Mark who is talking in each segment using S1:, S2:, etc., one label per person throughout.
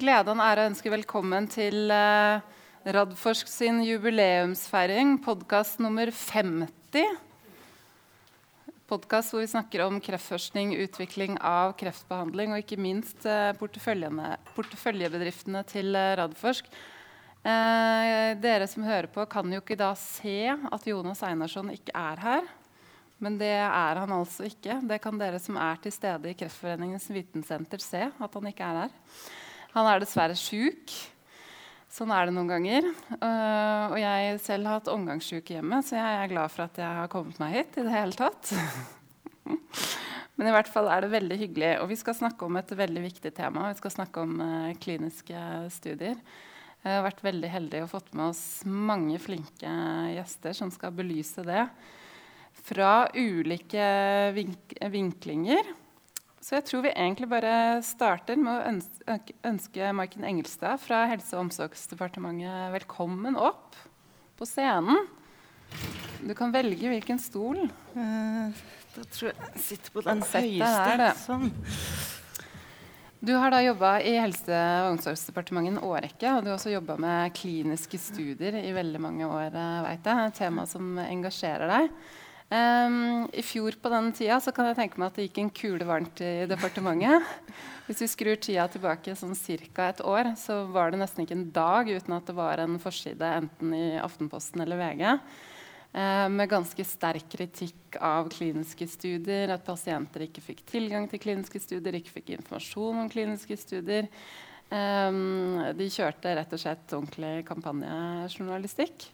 S1: glede og en ære å ønske velkommen til uh, Radforsk sin jubileumsfeiring, podkast nummer 50. Podkast hvor vi snakker om kreftforskning, utvikling av kreftbehandling og ikke minst uh, porteføljebedriftene til uh, Radforsk. dere som hører på, kan jo ikke da se at Jonas Einarsson ikke er her. Men det er han altså ikke. Det kan dere som er til stede i Kreftforeningens vitensenter, se at han ikke er her. Han er dessverre sjuk. Sånn er det noen ganger. Uh, og jeg selv har hatt omgangssjuke hjemme, så jeg er glad for at jeg har kommet meg hit. i det hele tatt. Men i hvert fall er det veldig hyggelig. Og vi skal snakke om et veldig viktig tema. Vi skal snakke om uh, kliniske studier. Jeg har vært veldig heldig og fått med oss mange flinke gjester som skal belyse det fra ulike vink vinklinger. Så jeg tror vi egentlig bare starter med å ønske, Maiken Engelstad fra Helse- og omsorgsdepartementet velkommen opp på scenen. Du kan velge hvilken stol. Uh,
S2: da tror jeg jeg sitter på den høyeste. Sånn.
S1: Du har da jobba i Helse- og omsorgsdepartementet en årrekke. Og du har også jobba med kliniske studier i veldig mange år. veit jeg. Et tema som engasjerer deg. Um, I fjor på den tida så kan jeg tenke meg at det gikk en kule varmt i departementet. Hvis vi skrur tida tilbake sånn ca. et år, så var det nesten ikke en dag uten at det var en forside enten i Aftenposten eller VG uh, med ganske sterk kritikk av kliniske studier, at pasienter ikke fikk tilgang til kliniske studier, ikke fikk informasjon om kliniske studier. Um, de kjørte rett og slett ordentlig kampanjejournalistikk.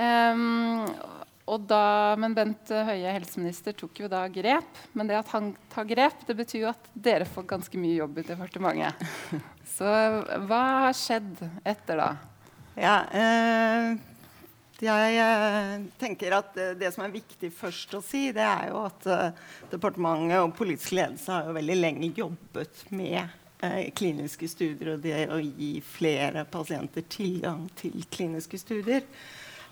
S1: Um, da, men Bent Høie, helseminister, tok jo da grep. Men det at han tar grep, det betyr jo at dere får ganske mye jobb i departementet. Så hva har skjedd etter da?
S2: Ja, eh, jeg eh, tenker at det, det, som er viktig først å si, det er jo at eh, departementet og politisk ledelse har jo veldig lenge jobbet med eh, kliniske studier og det å gi flere pasienter tilgang til kliniske studier.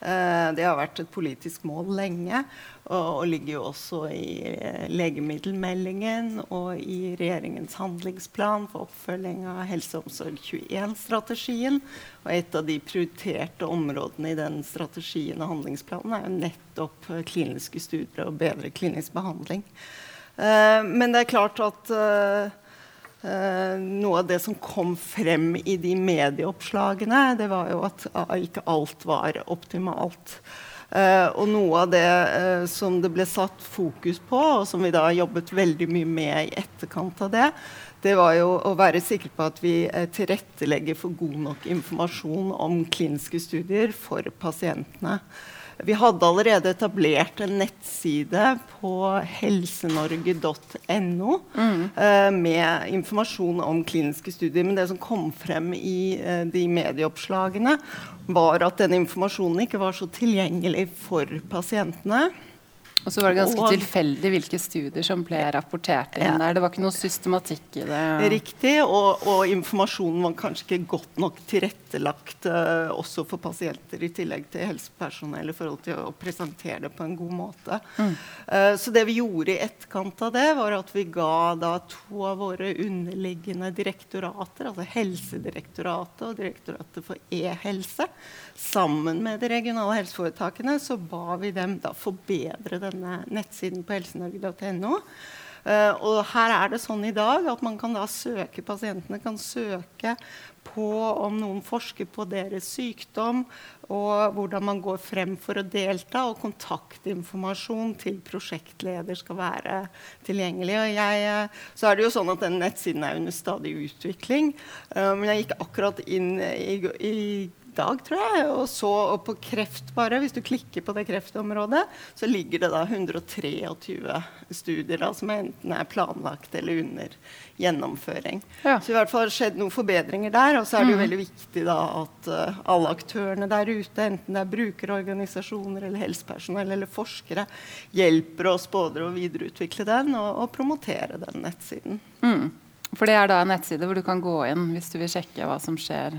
S2: Eh, det har vært et politisk mål lenge, og, ligger jo også i eh, legemiddelmeldingen og i regjeringens handlingsplan for oppfølging av Helse omsorg 21-strategien. Og et av de prioriterte områdene i den strategien og handlingsplanen er jo nettopp eh, kliniske studier og bedre klinisk behandling. men det er klart at noe av det som kom frem i de medieoppslagene, det var jo at ikke alt var optimalt. Uh, og noe av det som det ble satt fokus på, og som vi da jobbet veldig mye med i etterkant av det, det var jo å være sikker på at vi tilrettelegger for god nok informasjon om kliniske studier for pasientene. Vi hadde allerede etablert en nettside på helsenorge.no mm. uh, med informasjon om kliniske studier. Men det som kom frem i uh, de medieoppslagene, var at den informasjonen ikke var så tilgjengelig for pasientene.
S1: Og så var det ganske og, tilfeldig hvilke studier som ble rapportert inn ja. der. Det var ikke noe systematikk i det.
S2: Riktig, og, og informasjonen var kanskje ikke godt nok tilrettelagt uh, også for pasienter, i tillegg til helsepersonell, i forhold til å presentere det på en god måte. Mm. Uh, så det vi gjorde i etterkant av det, var at vi ga da to av våre underliggende direktorater, altså Helsedirektoratet og Direktoratet for e-helse, sammen med de regionale helseforetakene, så ba vi dem da forbedre denne nettsiden på helsenorge.no. Uh, og her er det sånn i dag at man kan da søke, pasientene kan søke på om noen forsker på deres sykdom, og hvordan man går frem for å delta. Og kontaktinformasjon til prosjektleder skal være tilgjengelig. Jeg, eh, så er det jo sånn at den nettsiden er under stadig utvikling. Uh, men jeg gikk akkurat inn i, i dag, tror jeg. Og så og på kreft bare, hvis du klikker på det kreftområdet, så ligger det da 123 studier da, som enten er planlagt eller under gjennomføring. Ja. Så i hvert fall har det skjedd noen forbedringer der. Og så er det jo mm. veldig viktig da at uh, alle aktørene der ute, enten det er brukerorganisasjoner eller helsepersonell eller forskere, hjelper oss både å videreutvikle den og, og promotere den nettsiden.
S1: Mm. For det er da en nettside hvor du kan gå inn hvis du vil sjekke hva som skjer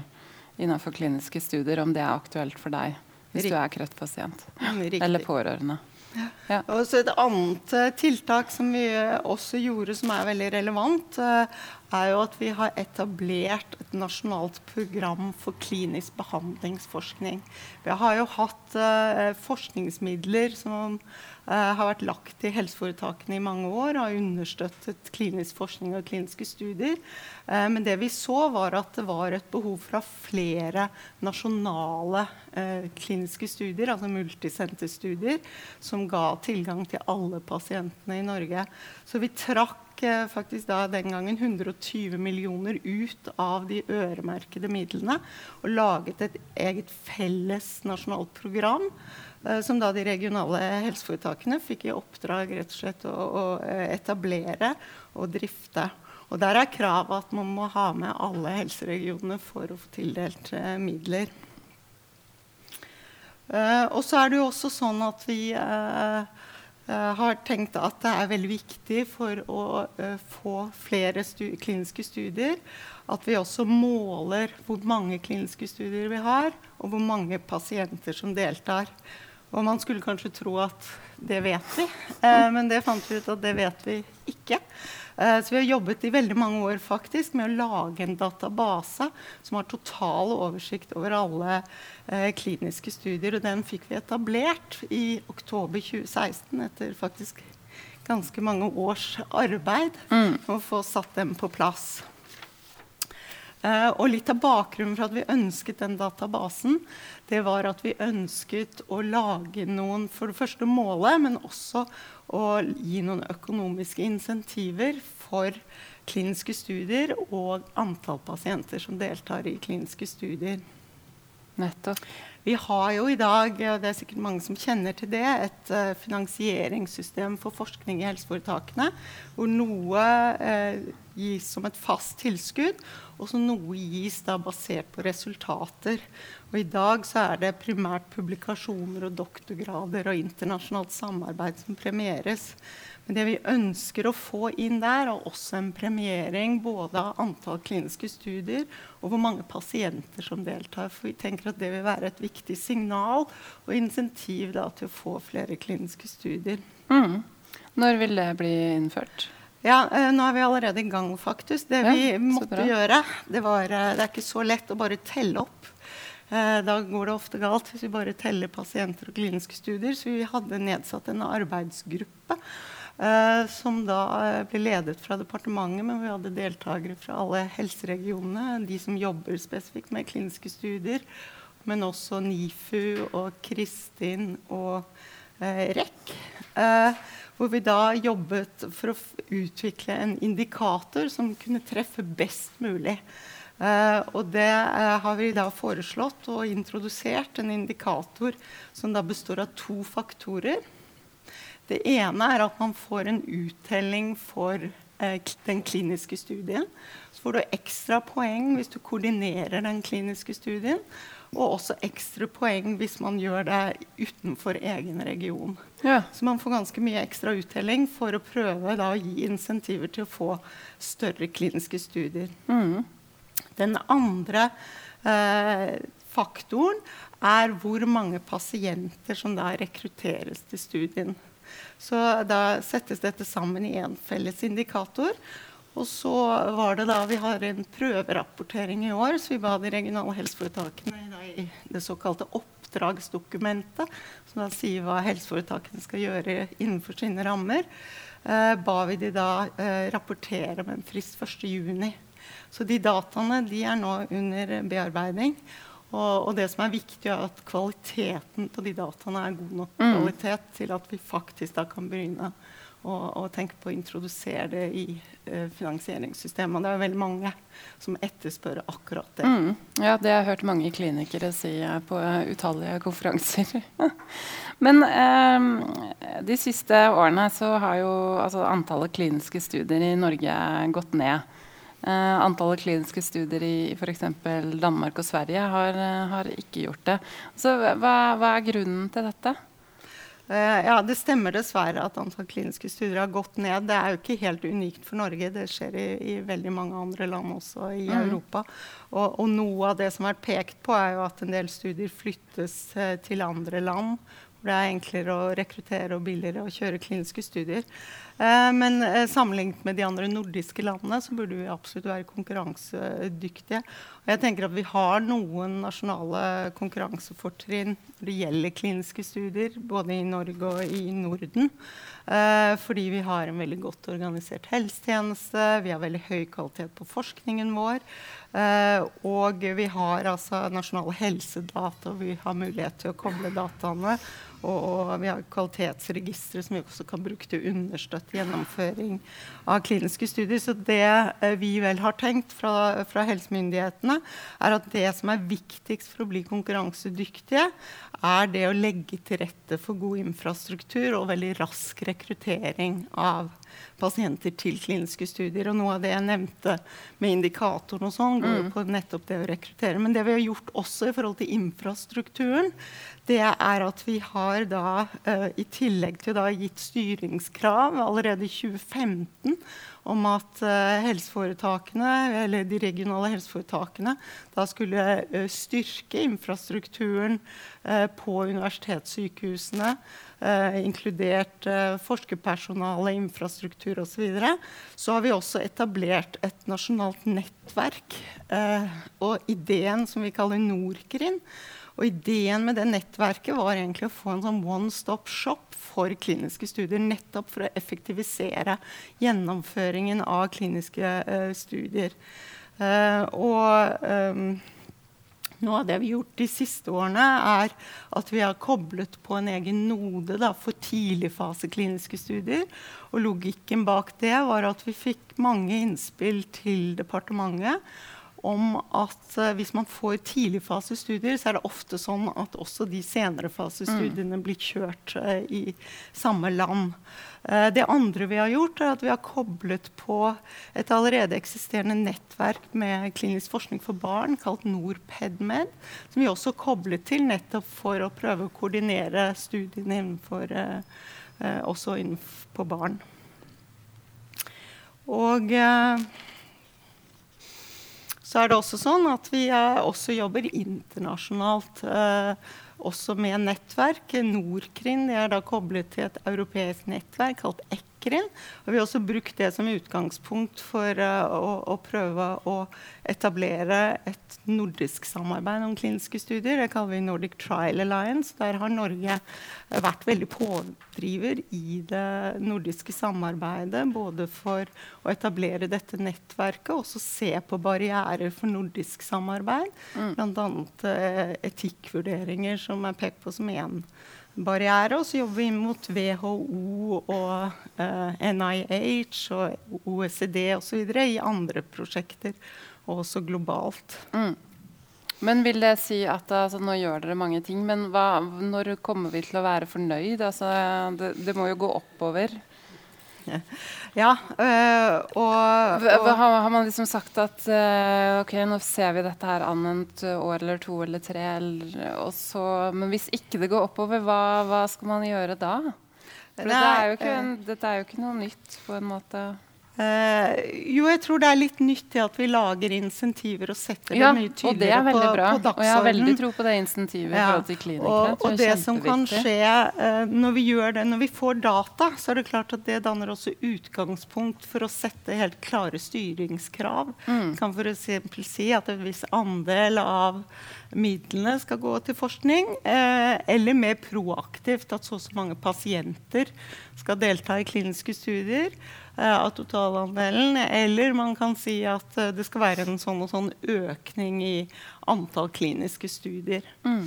S1: innenfor kliniske studier, om det er aktuelt for deg hvis Riktig. du er kreftpasient Riktig. eller pårørende.
S2: Ja. Og så Et annet uh, tiltak som vi uh, også gjorde, som er veldig relevant, uh, er jo at vi har etablert et nasjonalt program for klinisk behandlingsforskning. Vi har jo hatt forskningsmidler som har vært lagt i helseforetakene i mange år og har understøttet klinisk forskning og kliniske studier. Uh, men det vi så, var at det var et behov for flere nasjonale kliniske studier, altså multisenterstudier, som ga tilgang til alle pasientene i Norge. Så vi trakk faktisk da den gangen 120 millioner ut av de øremerkede midlene og laget et eget felles nasjonalt program. Eh, som da de regionale helseforetakene fikk i oppdrag rett og slett å, å eh, etablere og drifte. Og Der er kravet at man må ha med alle helseregionene for å få tildelt eh, midler. Og så er det jo også sånn at vi har tenkt at det er veldig viktig for å få flere stu kliniske studier at vi også måler hvor mange kliniske studier vi har, og hvor mange pasienter som deltar. Og man skulle kanskje tro at det vet vi, eh, men det fant vi ut at det vet vi ikke. Eh, så vi har jobbet i veldig mange år faktisk med å lage en database som har total oversikt over alle eh, kliniske studier. Og den fikk vi etablert i oktober 2016 etter faktisk ganske mange års arbeid mm. å få satt dem på plass. Uh, og litt av bakgrunnen for at vi ønsket den databasen, det var at vi ønsket å lage noen for det første måle, men også å gi noen økonomiske insentiver for kliniske studier og antall pasienter som deltar i kliniske studier.
S1: Nettopp.
S2: Vi har jo i dag, og det er sikkert mange som kjenner til det, et uh, finansieringssystem for forskning i helseforetakene, hvor noe uh, gis som et fast tilskudd, og så noe gis da basert på resultater. Og I dag så er det primært publikasjoner og doktorgrader og internasjonalt samarbeid som premieres. Men det vi ønsker å få inn der, er også en premiering både av antall kliniske studier og hvor mange pasienter som deltar. For vi tenker at det vil være et viktig signal og insentiv da, til å få flere kliniske studier.
S1: Mm. Når vil det bli innført?
S2: Ja, eh, Nå er vi allerede i gang, faktisk. Det ja, vi måtte gjøre, det, var, eh, det er ikke så lett å bare telle opp. Eh, da går det ofte galt hvis vi bare teller pasienter og kliniske studier. Så vi hadde nedsatt en arbeidsgruppe Eh, som da ble ledet fra departementet, men vi hadde deltakere fra alle helseregionene. De som jobber spesifikt med kliniske studier. Men også NIFU og Kristin og REC. Eh, hvor vi da jobbet for å utvikle en indikator som kunne treffe best mulig. Uh, og det uh, har vi da foreslått og introdusert en indikator som da består av to faktorer. Det ene er at man får en uttelling for eh, den kliniske studien. Så får du ekstra poeng hvis du koordinerer den kliniske studien. Og også ekstra poeng hvis man gjør det utenfor egen region. Ja. Så man får ganske mye ekstra uttelling for å prøve da, å gi insentiver til å få større kliniske studier. Mm. Den andre eh, faktoren er hvor mange pasienter som da rekrutteres til studien. Så da settes dette sammen i en felles indikator. Og så var det da vi har en prøverapportering i år, så vi ba de regionale helseforetakene i det såkalte oppdragsdokumentet, som da sier hva helseforetakene skal gjøre innenfor sine rammer, eh, ba vi de da eh, rapportere med en frist 1.6. Så de dataene de er nå under bearbeiding. Og, og, det som er viktig, er at kvaliteten på de dataene er god nok mm. kvalitet til at vi faktisk da kan begynne å, å tenke på å introdusere det i uh, finansieringssystemet. Det er veldig mange som etterspør akkurat det.
S1: Mm. Ja, det har jeg hørt mange klinikere si på uh, utallige konferanser. Men um, de siste årene så har jo altså, antallet kliniske studier i Norge gått ned. Uh, antallet kliniske studier i f.eks. Danmark og Sverige har, har, ikke gjort det. Så hva, hva, er grunnen til dette?
S2: Uh, ja, Det stemmer dessverre at antall kliniske studier har gått ned. Det er jo ikke helt unikt for Norge. Det skjer i, i veldig mange andre land også i mm. Europa. Og, og, noe av det som er pekt på, er jo at en del studier flyttes til andre land hvor det er enklere å rekruttere og billigere å kjøre kliniske studier. Eh, men eh, sammenlignet med de andre nordiske landene så burde vi absolutt være konkurransedyktige. Og jeg tenker at Vi har noen nasjonale konkurransefortrinn når det gjelder kliniske studier, både i Norge og i Norden. Eh, fordi vi har en veldig godt organisert helsetjeneste, vi har veldig høy kvalitet på forskningen vår. Og vi har altså nasjonale helsedata, og vi har mulighet til å koble dataene. Og, og vi har kvalitetsregistre som vi også kan bruke til å understøtte gjennomføring av kliniske studier. Så det uh, vi vel har tenkt fra, fra, helsemyndighetene, er at det som er viktigst for å bli konkurransedyktige, er det å legge til rette for god infrastruktur og veldig rask rekruttering av pasienter til kliniske studier. Og noe av det jeg nevnte med indikatoren og sånn, går jo på nettopp det å rekruttere. Men det vi har gjort også i forhold til infrastrukturen, det er at vi har da uh, i tillegg til da gitt styringskrav allerede i 2015 om at uh, helseforetakene, eller de regionale helseforetakene da skulle uh, styrke infrastrukturen på universitetssykehusene eh, inkludert eh, forskerpersonale, infrastruktur osv., så, videre, så har vi også etablert et nasjonalt nettverk. Eh, og ideen som vi kaller Norkrin. Og ideen med det nettverket var egentlig å få en sånn one stop shop for kliniske studier. Nettopp for å effektivisere gjennomføringen av kliniske uh, studier. Uh, og um, noe av det vi har gjort de siste årene, er at vi har koblet på en egen node da, for tidligfasekliniske studier. Og logikken bak det var at vi fikk mange innspill til departementet om at uh, hvis man får tidligfasestudier, så er det ofte sånn at også de senere-fasestudiene mm. blir kjørt uh, i samme land. Uh, det andre vi har gjort, er at vi har koblet på et allerede eksisterende nettverk med klinisk forskning for barn kalt NorPedMed, som vi også koblet til nettopp for å prøve å koordinere studiene innenfor, også innenfor barn. Og så er det også sånn at vi også jobber internasjonalt. Eh, også med nettverk. Norkrin er da koblet til et europeisk nettverk kalt EC Ekrin. Og vi har også brukt det som utgangspunkt for uh, å, å, prøve å etablere et nordisk samarbeid om kliniske studier. Det kaller vi Nordic Trial Alliance. Der har Norge vært veldig pådriver i det nordiske samarbeidet. Både for å etablere dette nettverket og også se på barrierer for nordisk samarbeid. Mm. Bl.a. Uh, etikkvurderinger som er pekt på som én barriere. Og så jobber vi mot WHO og eh, NIH og OECD osv. i andre prosjekter, og også globalt.
S1: Mm. Men vil det si at altså, Nå gjør dere mange ting, men hva, når kommer vi til å være fornøyd? Altså, det, det må jo gå oppover.
S2: Ja. Øh, og,
S1: og har, har, man liksom sagt at øh, ok, nå ser vi dette her annet år eller to eller tre, eller, så, men hvis ikke det går oppover, hva, hva skal man gjøre da? For Nei, det er ikke, øh, dette er jo ikke noe nytt på en måte.
S2: Uh, jo, jeg tror det er litt nyttig at vi lager insentiver og setter ja, det mye tydeligere på, på dagsordenen.
S1: Og jeg har veldig tro på det insentivet ja, i forhold til klinikere.
S2: Og, og det, som kan skje uh, når vi gjør det, når vi får data, så er det klart at det danner også utgangspunkt for å sette helt klare styringskrav. Mm. Kan f.eks. si at en viss andel av midlene skal gå til forskning, Eh, eller mer proaktivt at så og så mange pasienter skal delta i kliniske studier. Eh, av totalandelen. Eller man kan si at eh, det skal være en sånn og sånn økning i antall kliniske studier. Mm.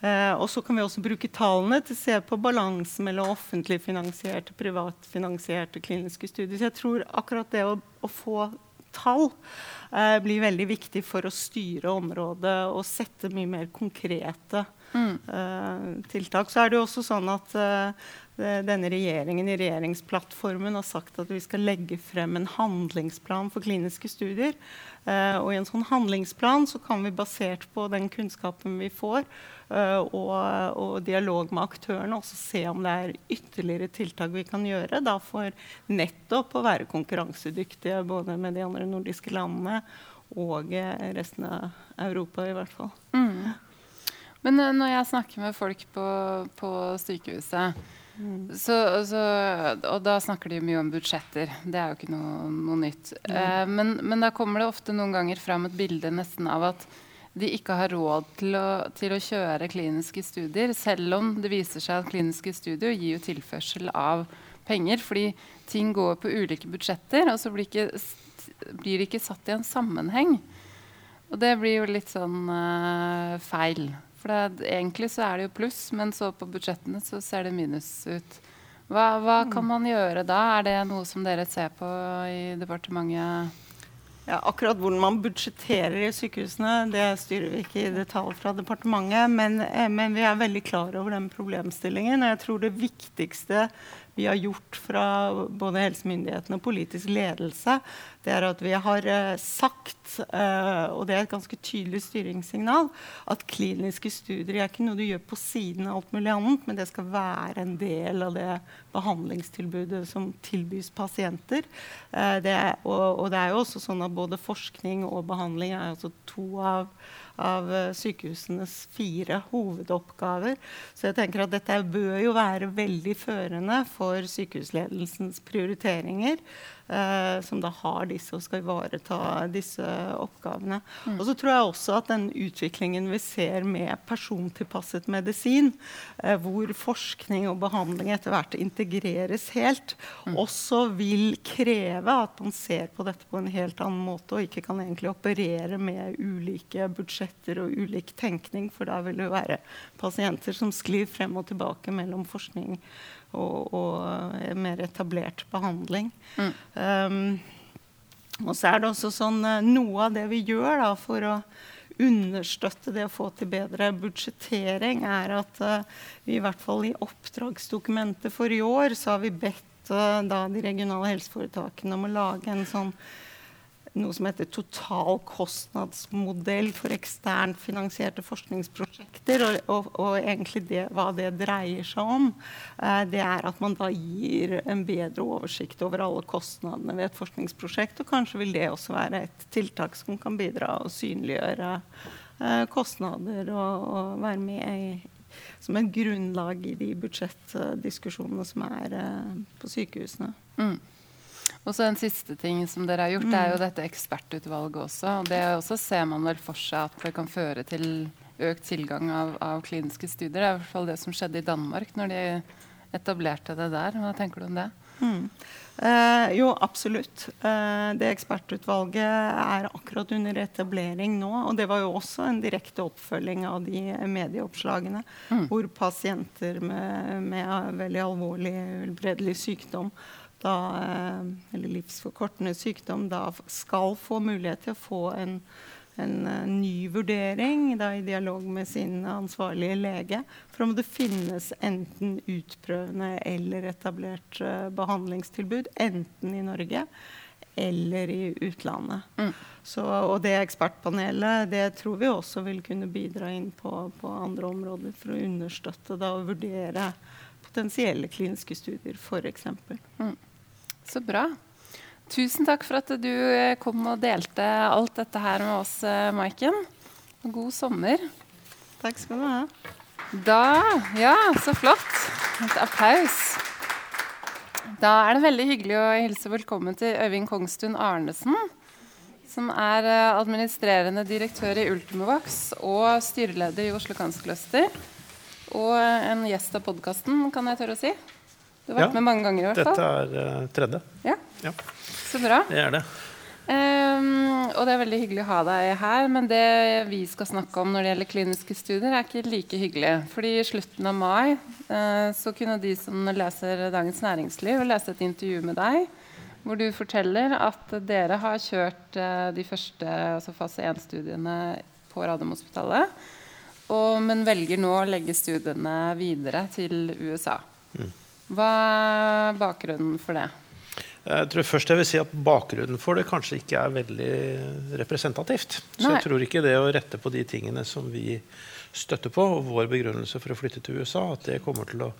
S2: Eh, og så kan vi også bruke tallene til å se på balansen mellom offentlig finansierte og privatfinansierte kliniske studier. Så jeg tror akkurat det å, å få tall eh, blir veldig viktig for å styre området og sette mye mer konkrete eh, tiltak. Så er det jo også sånn at eh, Eh, denne regjeringen i regjeringsplattformen har sagt at vi skal legge frem en handlingsplan for kliniske studier. Uh, og i en sånn handlingsplan så kan vi basert på den kunnskapen vi får, og, og, dialog med aktørene, også se om det er ytterligere tiltak vi kan gjøre da, for nettopp å være konkurransedyktige både med de andre nordiske landene og resten av Europa, i hvert fall.
S1: Mm. Men uh, når jeg snakker med folk på, på sykehuset, mm. så, så, og da snakker de mye om budsjetter. Det er jo ikke noe, noe nytt. Mm. Eh, men, men, da kommer det ofte noen ganger fram et bilde nesten av at de ikke har råd til å, til å, kjøre kliniske studier, selv om det viser seg at kliniske studier gir tilførsel av penger. Fordi ting går på ulike budsjetter, og så blir, ikke, blir det ikke satt i en sammenheng. Og det blir jo litt sånn uh, feil. For det, egentlig så er det jo pluss, men så på budsjettene så ser det minus ut. Hva, hva kan man gjøre da? Er det noe som dere ser på i departementet?
S2: Ja, akkurat hvordan man budsjetterer i sykehusene, det styrer vi ikke i detalj fra departementet. Men, eh, men, vi er veldig klar over den problemstillingen. Og jeg tror det viktigste vi har gjort fra både helsemyndighetene og politisk ledelse, det er at vi har uh, sagt, uh, og det er et ganske tydelig styringssignal, at kliniske studier er ikke noe du gjør på siden av alt mulig annet, men det skal være en del av det behandlingstilbudet som tilbys pasienter. Uh, det er, og, og, det er jo også sånn at både forskning og behandling er altså to av av eh, sykehusenes fire hovedoppgaver. Så jeg tenker at dette bør jo være veldig førende for sykehusledelsens prioriteringer eh, som da har disse og skal ivareta disse oppgavene. Mm. Og så tror jeg også at den utviklingen vi ser med persontilpasset medisin, eh, hvor forskning og behandling etter hvert integreres helt, mm. også vil kreve at man ser på dette på en helt annen måte, og ikke kan egentlig operere med ulike budsjetter og ulik tenkning, for da vil det være pasienter som sklir frem og tilbake mellom forskning og, og mer etablert behandling. Mm. Um, og så er det også sånn eh, Noe av det vi gjør da, for å understøtte det å få til bedre budsjettering, er at uh, vi i hvert fall i oppdragsdokumentet for i år så har vi bedt uh, da, de regionale helseforetakene om å lage en sånn noe som heter totalkostnadsmodell for eksternt finansierte forskningsprosjekter. Og, og, og egentlig det, hva det dreier seg om, eh, det er at man da gir en bedre oversikt over alle kostnadene ved et forskningsprosjekt. Og kanskje vil det også være et tiltak som kan bidra å synliggjøre eh, kostnader og, og, være med i, som et grunnlag i de budsjettdiskusjonene som er eh, på sykehusene. Mm.
S1: Og så En siste ting som dere har gjort, mm. er jo dette ekspertutvalget også. og Det også ser man vel for seg at det kan føre til økt tilgang av, av kliniske studier. Det er i hvert fall det som skjedde i Danmark når de etablerte det der. Hva tenker du om det? Mm.
S2: Eh, jo, absolutt. Eh, det ekspertutvalget er akkurat under etablering nå. Og det var jo også en direkte oppfølging av de medieoppslagene mm. hvor pasienter med, med veldig alvorlig helbredelig sykdom da, eh, eller livsforkortende sykdom da skal få mulighet til å få en, en, eh, ny vurdering da, i dialog med sin ansvarlige lege for om det finnes enten utprøvende eller etablert uh, behandlingstilbud, enten i Norge eller i utlandet. Mm. Så, og det ekspertpanelet det tror vi også vil kunne bidra inn på, på andre områder for å understøtte da, og vurdere potensielle kliniske studier, f.eks. Mm.
S1: Så bra. Tusen takk for at du eh, kom og delte alt dette her med oss, eh, Maiken. God sommer.
S2: Takk skal du ha.
S1: Da Ja, så flott. Et applaus. Da er det veldig hyggelig å hilse velkommen til Øyvind Kongstun Arnesen. Som er eh, administrerende direktør i Ultimovax og styreleder i Oslo Cancer Cluster. Og en gjest av podkasten, kan jeg tørre å si. Du har vært ja, med mange ganger i hvert
S3: fall. Dette er uh, tredje.
S1: Ja. ja. Så bra.
S3: Det er det.
S1: Um, og det er veldig hyggelig å ha deg her. Men det vi skal snakke om når det gjelder kliniske studier, er ikke like hyggelig. Fordi i slutten av mai uh, så kunne de som leser Dagens Næringsliv, lese et intervju med deg hvor du forteller at dere har kjørt uh, de første altså fase 1-studiene på Radiumhospitalet, men velger nå å legge studiene videre til USA. Mm. Hva er bakgrunnen for det?
S3: Jeg tror først jeg vil si at Bakgrunnen for det kanskje ikke er veldig representativt. Så Nei. jeg tror ikke det å rette på de tingene som vi støtter på, og vår begrunnelse for å flytte til USA, at det kommer til å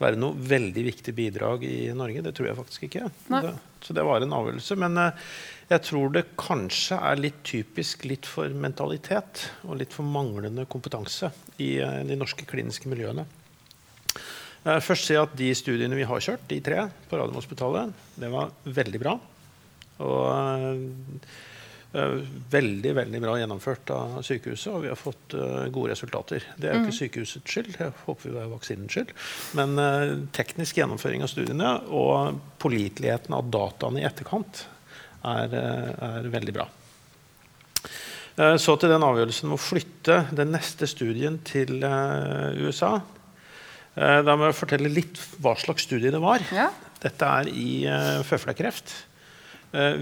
S3: være noe veldig viktig bidrag i Norge. Det tror jeg faktisk ikke. Det, så det var en avgjørelse. Men uh, jeg tror det kanskje er litt typisk litt for mentalitet og litt for manglende kompetanse i uh, de norske kliniske miljøene. Uh, først si at De studiene vi har kjørt, de tre på Radiumhospitalet, det var veldig bra. Og Uh, veldig veldig bra gjennomført av sykehuset, og vi har fått uh, gode resultater. Det er jo ikke mm. sykehusets skyld, jeg håper vi er vaksinens skyld. Men uh, teknisk gjennomføring av studiene og påliteligheten av dataene i etterkant er, er veldig bra. Så til den avgjørelsen om å flytte den neste studien til USA. Da må jeg fortelle litt hva slags studie det var. Ja. Dette er i føflekkreft.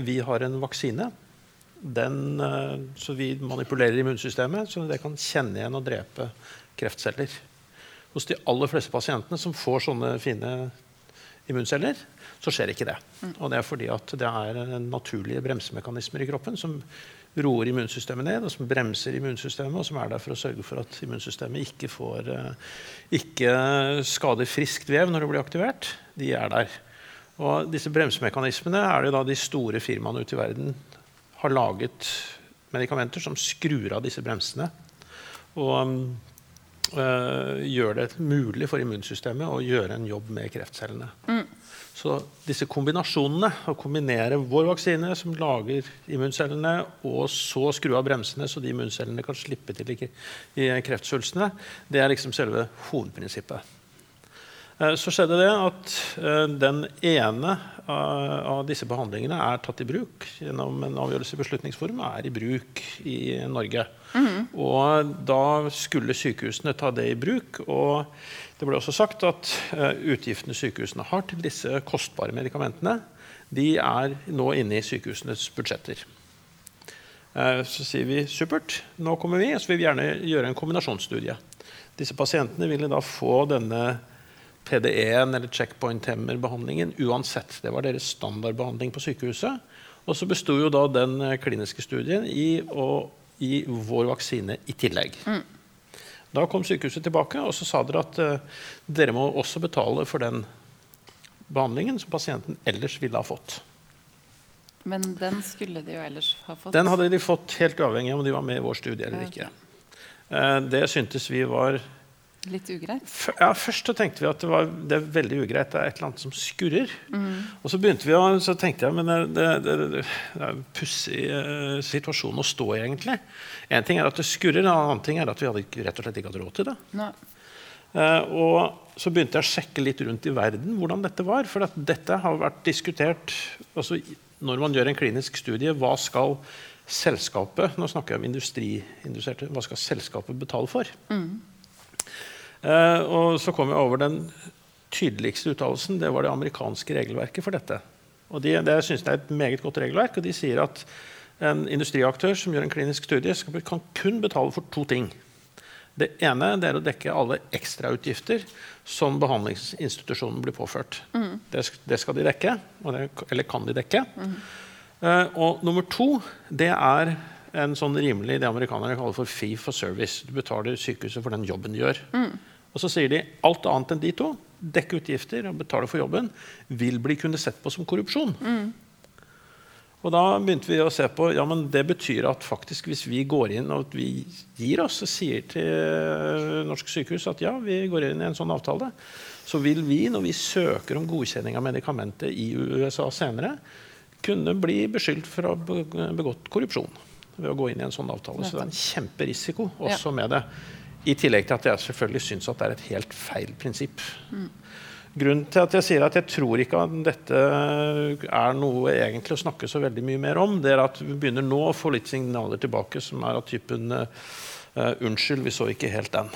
S3: Vi har en vaksine den, eh, så vi manipulerer immunsystemet så det kan kjenne igjen og drepe kreftceller. Hos de aller fleste pasientene som får sånne fine immunceller, så skjer ikke det. Mm. Og det er fordi at det er naturlige bremsemekanismer i kroppen som roer immunsystemet ned, og som bremser immunsystemet, og som er der for å sørge for at immunsystemet ikke, får, eh, ikke skader friskt vev når det blir aktivert. De er der. Og disse bremsemekanismene er det da de store firmaene ute i verden har laget medikamenter som skrur av disse bremsene. Og øh, gjør det mulig for immunsystemet å gjøre en jobb med kreftcellene. Mm. Så disse kombinasjonene, å kombinere vår vaksine som lager immuncellene, og så skru av bremsene så de immuncellene kan slippe til i kreftsvulstene, det er liksom selve hovedprinsippet. Eh, så skjedde det at eh, den ene av disse behandlingene er tatt i bruk gjennom en avgjørelse i Beslutningsforum, er i bruk i Norge. Mm. Og da skulle sykehusene ta det i bruk. Og det ble også sagt at eh, utgiftene sykehusene har til disse kostbare medikamentene, de er nå inne i sykehusenes budsjetter. Så sier vi supert, nå kommer vi, og så vil vi gjerne gjøre en kombinasjonsstudie. Disse pasientene ville da få denne PD1 eller checkpoint-hemmerbehandlingen uansett. Det var deres standardbehandling på sykehuset. Og så besto jo da den eh, kliniske studien i å gi vår vaksine i tillegg. Mm. Da kom sykehuset tilbake og så sa dere at uh, dere må også betale for den behandlingen som pasienten ellers ville ha fått.
S1: Men den skulle de jo ellers ha fått?
S3: Den hadde de fått helt uavhengig av om de var med i vår studie eller ikke. Uh, det syntes vi var
S1: Litt ugreit?
S3: Ja, Først så tenkte vi at det, var, det er veldig ugreit. Det er et eller annet som skurrer. Mm. Og så begynte vi å, så tenkte jeg men det, det, det, er en pussig uh, situasjon å stå i, egentlig. Én ting er at det skurrer, en annen ting er at vi hadde rett og slett ikke hadde råd til det. Uh, og så begynte jeg å sjekke litt rundt i verden hvordan dette var. For dette har vært diskutert altså, når man gjør en klinisk studie. Hva skal selskapet nå snakker jeg om industriinduserte, hva skal selskapet betale for? Mm. Eh, og så kom jeg over den tydeligste uttalelsen. Det var det amerikanske regelverket for dette. Og de, Det synes jeg er et meget godt regelverk. og De sier at en industriaktør som gjør en klinisk studie, skal, kan kun betale for to ting. Det ene det er å dekke alle ekstrautgifter som behandlingsinstitusjonen blir påført. Mm. Det, det, skal de dekke, det, eller kan de dekke. Mm. Uh, og nummer to det er en sånn rimelig det amerikanerne kaller for fee for service. Du betaler sykehuset for den jobben de gjør. Mm. Og så sier de alt annet enn de to, dekke utgifter og betale for jobben, vil bli kunne sett på som korrupsjon. Mm. Og da begynte vi å se på ja, men det betyr at faktisk hvis vi går inn og vi gir oss og sier til norske sykehus at ja, vi går inn i en sånn avtale, så vil vi, når vi søker om godkjenning av medikamentet i USA senere, kunne bli beskyldt for å ha begått korrupsjon ved å gå inn i en sånn avtale. Så det er en kjemperisiko også med det. I tillegg til at jeg selvfølgelig syns at det er et helt feil prinsipp. Mm. Grunnen til at jeg sier at jeg tror ikke at dette er noe egentlig å snakke så veldig mye mer om, det er at vi begynner nå å få litt signaler tilbake som er av typen uh, Unnskyld, vi så ikke helt den.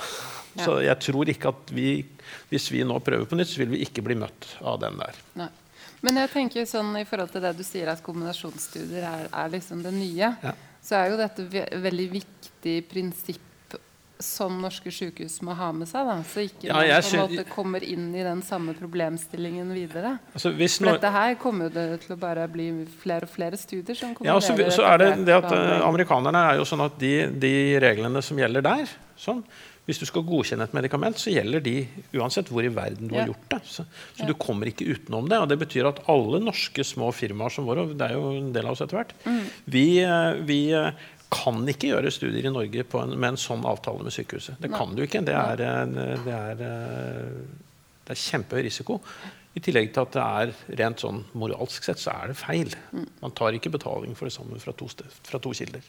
S3: Ja. Så jeg tror ikke at vi, hvis vi nå prøver på nytt, så vil vi ikke bli møtt av den der.
S1: Nei. Men jeg tenker sånn i forhold til det du sier at kombinasjonsstudier er, er liksom det nye. Ja så er jo dette et veldig viktig prinsipp som norske sykehus må ha med seg. Da, så ikke ja, man på en måte kommer inn i den samme problemstillingen videre. Altså, For dette her kommer det til å bare bli flere og flere studier som kommer
S3: ja, så, så er det det at uh, Amerikanerne er jo sånn at de, de, reglene som gjelder der, sånn, hvis du skal godkjenne et medikament, så gjelder de uansett hvor i verden du
S1: Ja.
S3: har gjort det. Så, så
S1: Ja.
S3: du kommer ikke utenom det. Og det betyr at alle norske små firmaer som våre, det er jo en del av oss etter hvert,
S1: Mm.
S3: vi, eh, vi eh, kan ikke gjøre studier i Norge på en, med en sånn avtale med sykehuset. Det kan du ikke. Det er, det er, eh, det er kjempehøy risiko. I tillegg til at det er rent sånn moralsk sett så er det feil. Man tar ikke betaling for det samme fra to, fra to kilder.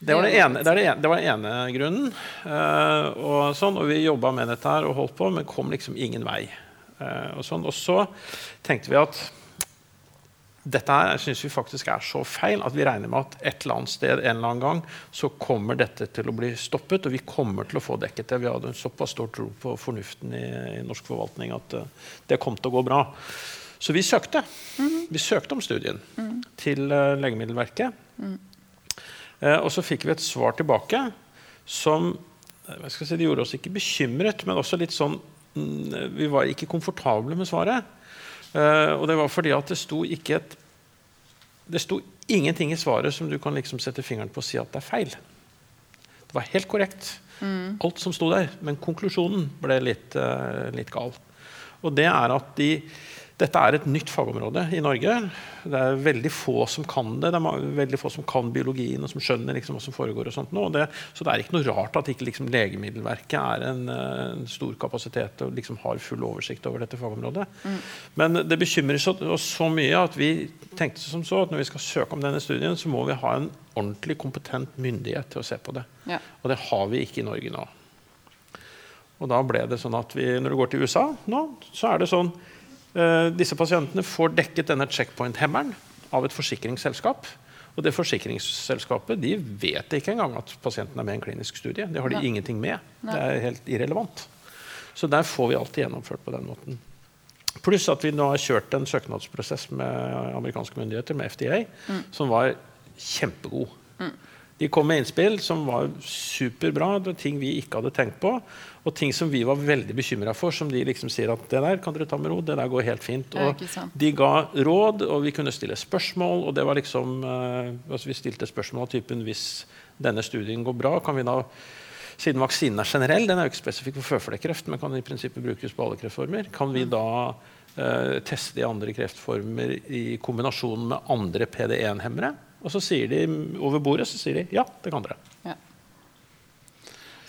S3: Det var, ene, det, det, ene, det var ene grunnen. Uh, og, sånn, og vi jobba med dette her og holdt på, men kom liksom ingen vei. Uh, og, sånn. og så tenkte vi at dette her syns vi faktisk er så feil at vi regner med at et eller annet sted en eller annen gang så kommer dette til å bli stoppet, og vi kommer til å få dekket det. Vi hadde en såpass stor tro på fornuften i, i norsk forvaltning at uh, det kom til å gå bra. Så vi søkte. Vi søkte om studien til uh, Legemiddelverket. Eh, og så fikk vi et svar tilbake som si, Det gjorde oss ikke bekymret, men også litt sånn mm, Vi var ikke komfortable med svaret. Eh, og det var fordi at det sto ikke et Det sto ingenting i svaret som du kan liksom sette fingeren på og si at det er feil. Det var helt korrekt, alt som sto der. Men konklusjonen ble litt, eh, litt gal. Og det er at de dette er et nytt fagområde i Norge. Det er veldig få som kan det. Det er veldig få som kan biologien og som skjønner liksom hva som foregår. og sånt nå. Og det, så det er ikke noe rart at ikke liksom Legemiddelverket er en, eh, en stor kapasitet og liksom har full oversikt over dette fagområdet. Men det bekymrer oss så mye at vi tenkte som så at når vi skal søke om denne studien, så må vi ha en ordentlig kompetent myndighet til å se på det.
S1: Ja.
S3: Og det har vi ikke i Norge nå. Og da ble det sånn at vi, når du går til USA nå, så er det sånn Disse pasientene får dekket denne checkpoint-hemmeren av et forsikringsselskap. Og det forsikringsselskapet de vet ikke engang at pasienten er med i en klinisk studie. Det har de
S1: Nei.
S3: ingenting med.
S1: Nei.
S3: Det er helt irrelevant. Så der får vi alltid gjennomført på den måten. Pluss at vi nå har kjørt en søknadsprosess med amerikanske myndigheter, med FDA, som var kjempegod. De kom med innspill som var superbra, det var ting vi ikke hadde tenkt på. Og ting som vi var veldig bekymra for, som de liksom sier at det der kan dere ta med ro, det der går helt fint. Og de ga råd, og vi kunne stille spørsmål, og det var liksom eh, altså Vi stilte spørsmål av typen hvis denne studien går bra, kan vi da siden vaksinen er generell, den er jo ikke spesifikk for føflekkreft, men kan i prinsippet brukes på alle kreftformer, kan vi da eh, teste i andre kreftformer i kombinasjon med andre PD1-hemmere? Og så sier de over bordet så sier de ja, det kan dere.
S1: Ja.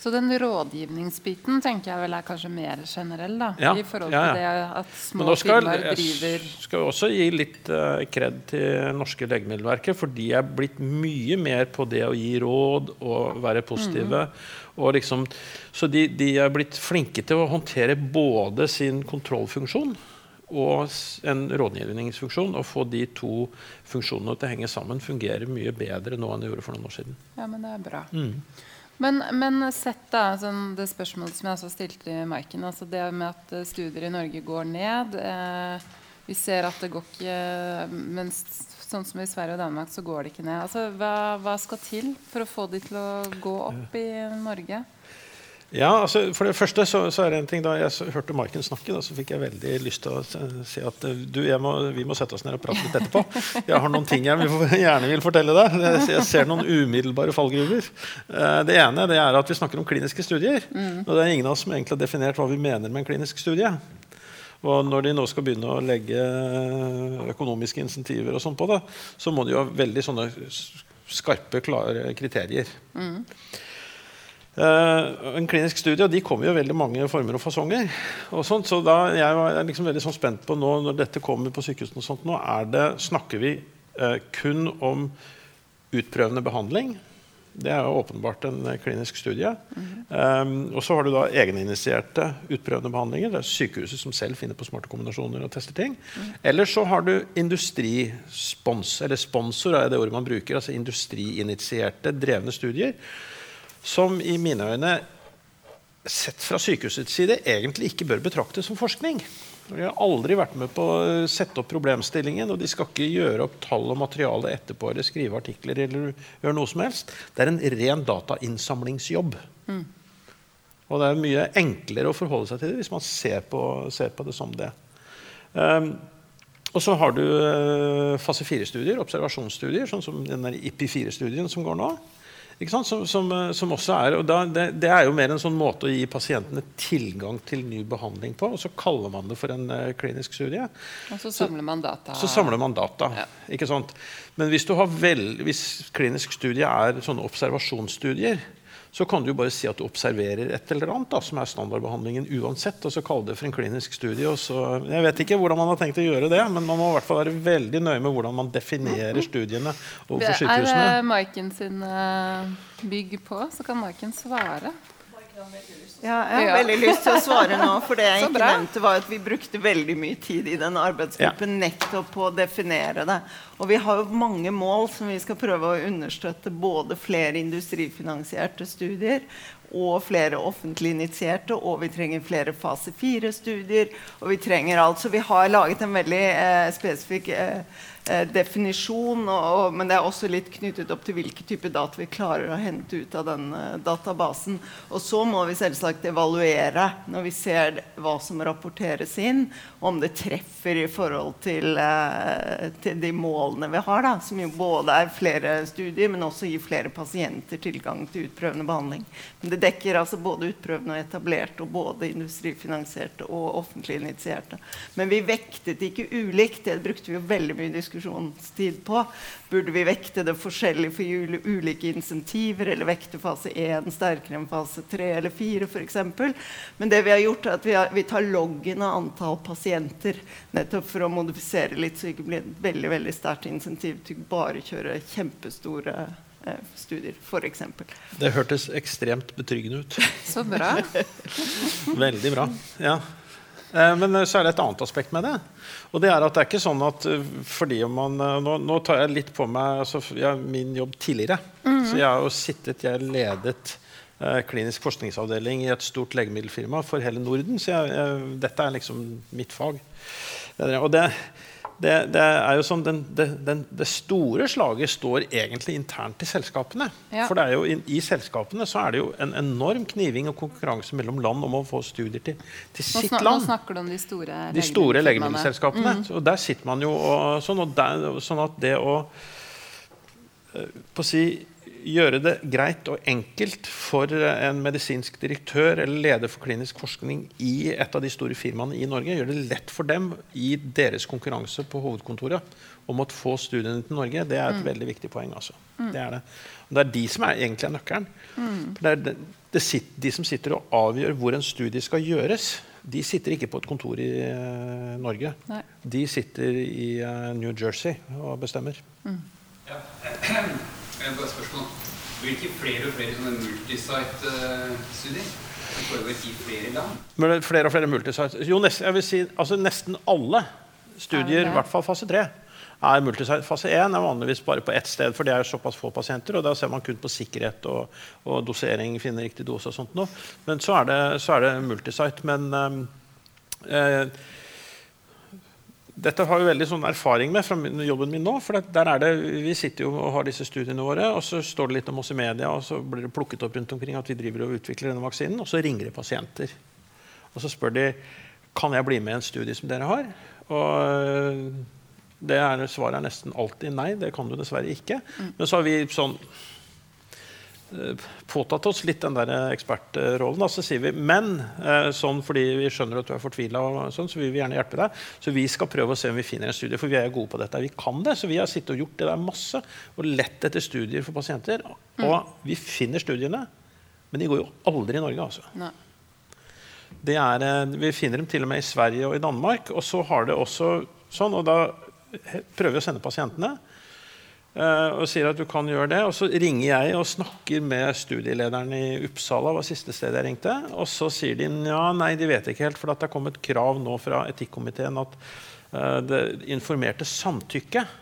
S1: Så den rådgivningsbiten tenker jeg vel er kanskje mer generell, da.
S3: Ja,
S1: I forhold
S3: ja,
S1: til
S3: ja.
S1: det at
S3: Men
S1: små
S3: nå skal
S1: firmaer
S3: jeg skal også gi litt uh, til norske legemiddelverket, for de er blitt mye mer på det å gi råd og være positive. Og liksom, så de, de er blitt flinke til å håndtere både sin kontrollfunksjon og en rådgivningsfunksjon. Og få de to funksjonene til å henge sammen fungerer mye bedre nå enn det gjorde for noen år siden.
S1: Ja, men det er bra.
S3: Mm.
S1: Men, men sett da sånn det spørsmålet som jeg også stilte i Maiken. Altså det med at eh, studier i Norge går ned. Eh, vi ser at det går ikke Mens sånn som i Sverige og Danmark, så går det ikke ned. Altså, hva, hva skal til for å få de til å gå opp i Norge?
S3: Ja, altså For det første så, så er det en ting Da jeg hørte Maiken snakke, da, så fikk jeg veldig lyst til å si at eh, du, må, vi må sette oss ned og prate litt etterpå. Jeg har noen ting jeg vil, gjerne vil fortelle deg. Jeg, ser noen umiddelbare fallgruver. Eh, Det ene det er at vi snakker om kliniske studier. Og det er ingen av oss som egentlig har definert hva vi mener med en klinisk studie. Og når de nå skal begynne å legge økonomiske insentiver og sånn på det, så må de jo ha veldig sånne skarpe, klare kriterier. Eh, en klinisk studie, og De kommer jo veldig mange former og fasonger. Og sånt, så da Jeg var liksom veldig sånn spent på nå når dette kommer på sykehusene, og sånt, nå er det, snakker vi uh, kun om utprøvende behandling. Det er jo åpenbart en eh, klinisk studie. Um, og så har du da egeninitierte utprøvende behandlinger. Det er sykehuset som selv finner på smarte kombinasjoner og tester ting. Eller så har du industrispons, eller sponsor er det ordet man bruker. Altså industriinitierte, drevne studier som i mine øyne sett fra sykehusets side egentlig ikke bør betraktes som forskning. De har aldri vært med på å sette opp problemstillingen, og de skal ikke gjøre opp tall og materiale etterpå eller skrive artikler eller gjøre noe som helst. Det er en ren datainnsamlingsjobb. Og det er mye enklere å forholde seg til det hvis man ser på, ser på det som det. Um, og så har du uh, fase 4-studier, observasjonsstudier, sånn som den IPI4-studien som går nå. Som, som, som, også er, og da, det, det, er jo mer en sånn måte å gi pasientene tilgang til ny behandling på. Og så kaller man det for en uh, klinisk studie.
S1: Og så samler man data.
S3: Så, så samler man data, ja. ikke sant? Men hvis, vel, hvis klinisk studie er sånne observasjonsstudier, så kan du bare si at du observerer et eller annet da, som er standardbehandlingen uansett, og så kalle det for en klinisk studie. Så, jeg vet ikke hvordan man har tenkt å gjøre det, men man må i hvert fall være veldig nøye med hvordan man definerer studiene overfor sykehusene.
S1: Er Maiken sin uh, bygg på, så kan Maiken svare.
S2: Ja, jeg har veldig lyst til å svare nå. For det jeg ikke nevnte var at Vi brukte veldig mye tid i den arbeidsgruppen nettopp på å definere det. Og vi har jo mange mål som vi skal prøve å understøtte. Både flere industrifinansierte studier og flere offentlig initierte. Og vi trenger flere fase fire-studier. Og vi trenger alt. Så vi har laget en veldig eh, spesifikk eh, eh, definisjon, og, og, men det er også litt knyttet opp til hvilke type data vi klarer å hente ut av den eh, databasen. Og så må vi selvsagt evaluere når vi ser hva som rapporteres inn, om det treffer i forhold til, eh, til de målene vi har, da, som jo både er flere studier, men også gir flere pasienter tilgang til utprøvende behandling. Men det dekker altså både utprøvende og etablerte, og både industrifinansierte og offentlig initierte. Men vi vektet ikke ulikt. Det brukte vi jo veldig mye diskusjon diskusjonstid på. Burde vi vekte det forskjellig for ulike insentiver, eller vekte fase 1 sterkere enn fase 3 eller 4 f.eks.? Men det vi har gjort, er at vi, har, vi tar loggen av antall pasienter nettopp for å modifisere litt, så det ikke blir et veldig veldig sterkt insentiv til bare å kjøre kjempestore eh, studier, f.eks.
S3: Det hørtes ekstremt betryggende ut.
S1: Så bra.
S3: Veldig bra. Ja. Eh, men så er det et annet aspekt med det. Og det er at det er ikke sånn at fordi fordi man eh, Nå, nå tar jeg litt på meg altså, ja, min jobb tidligere. Mm. Så jeg har jo sittet Jeg ledet eh, klinisk forskningsavdeling i et stort legemiddelfirma for hele Norden. Så jeg, jeg, dette er liksom mitt fag. Og det, det, det, er jo sånn, den, den, det store slaget står egentlig internt i selskapene. Ja. For er in, i selskapene så er det jo en enorm kniving og konkurranse mellom land om å få studier til, til sitt
S1: nå
S3: land.
S1: Nå snakker du om de store,
S3: de store legemiddelselskapene. Mm. Og der sitter man jo og, sånn, og der, sånn at det å eh, på å si gjøre det greit og enkelt for en medisinsk direktør eller leder for klinisk forskning i et av de store firmaene i Norge. Gjøre det lett for dem i deres konkurranse på hovedkontoret om å få studiene til Norge. Det er et mm. veldig viktig poeng. Altså. Mm. Det, er det. Og det er de som er egentlig er nøkkelen. Mm. Det er de, de som sitter og avgjør hvor en studie skal gjøres. De sitter ikke på et kontor i uh, Norge. Nei. De sitter i uh, New Jersey og bestemmer. Mm. Ja.
S4: Jeg bare spørsmål. Blir det ikke flere og flere sånne multisite-studier? som foregår i flere land?
S3: Men flere og flere multisite. Jo, nesten, jeg vil si, altså nesten alle studier, i hvert fall fase 3, er multisite. Fase 1 er vanligvis bare på ett sted, for det er såpass få pasienter. og Da ser man kun på sikkerhet og, og dosering, finne riktig dose og sånt noe. Men så er det, så er det multisite. Men øh, eh, dette har vi veldig sånn erfaring med fra jobben min nå. for der er det, Vi sitter jo og har disse studiene våre, og så står det litt om oss i media, og så blir det plukket opp rundt omkring at vi driver og utvikler denne vaksinen, og så ringer det pasienter. Og så spør de kan jeg bli med i en studie som dere har. Og det er, svaret er nesten alltid nei. Det kan du dessverre ikke. Mm. Men så har vi sånn påtatt oss litt den der ekspertrollen. Så sier vi men eh, sånn fordi vi skjønner at du er fortvila, sånn, så vil vi gjerne hjelpe deg. Så vi skal prøve å se om vi finner en studie, for vi er gode på dette. Vi kan det, så vi har sittet og gjort det der masse og lett etter studier for pasienter. Mm. Og vi finner studiene, men de går jo aldri i Norge, altså. Er, eh, vi finner dem til og med i Sverige og i Danmark. Og så har det også sånn, og da prøver vi å sende pasientene. Uh, og sier at du kan gjøre det. Og så ringer jeg og snakker med studielederen i Uppsala. var siste sted jeg ringte, Og så sier de ja, nei, de vet ikke helt, for det er kommet krav nå fra etikkomiteen at uh, det informerte samtykket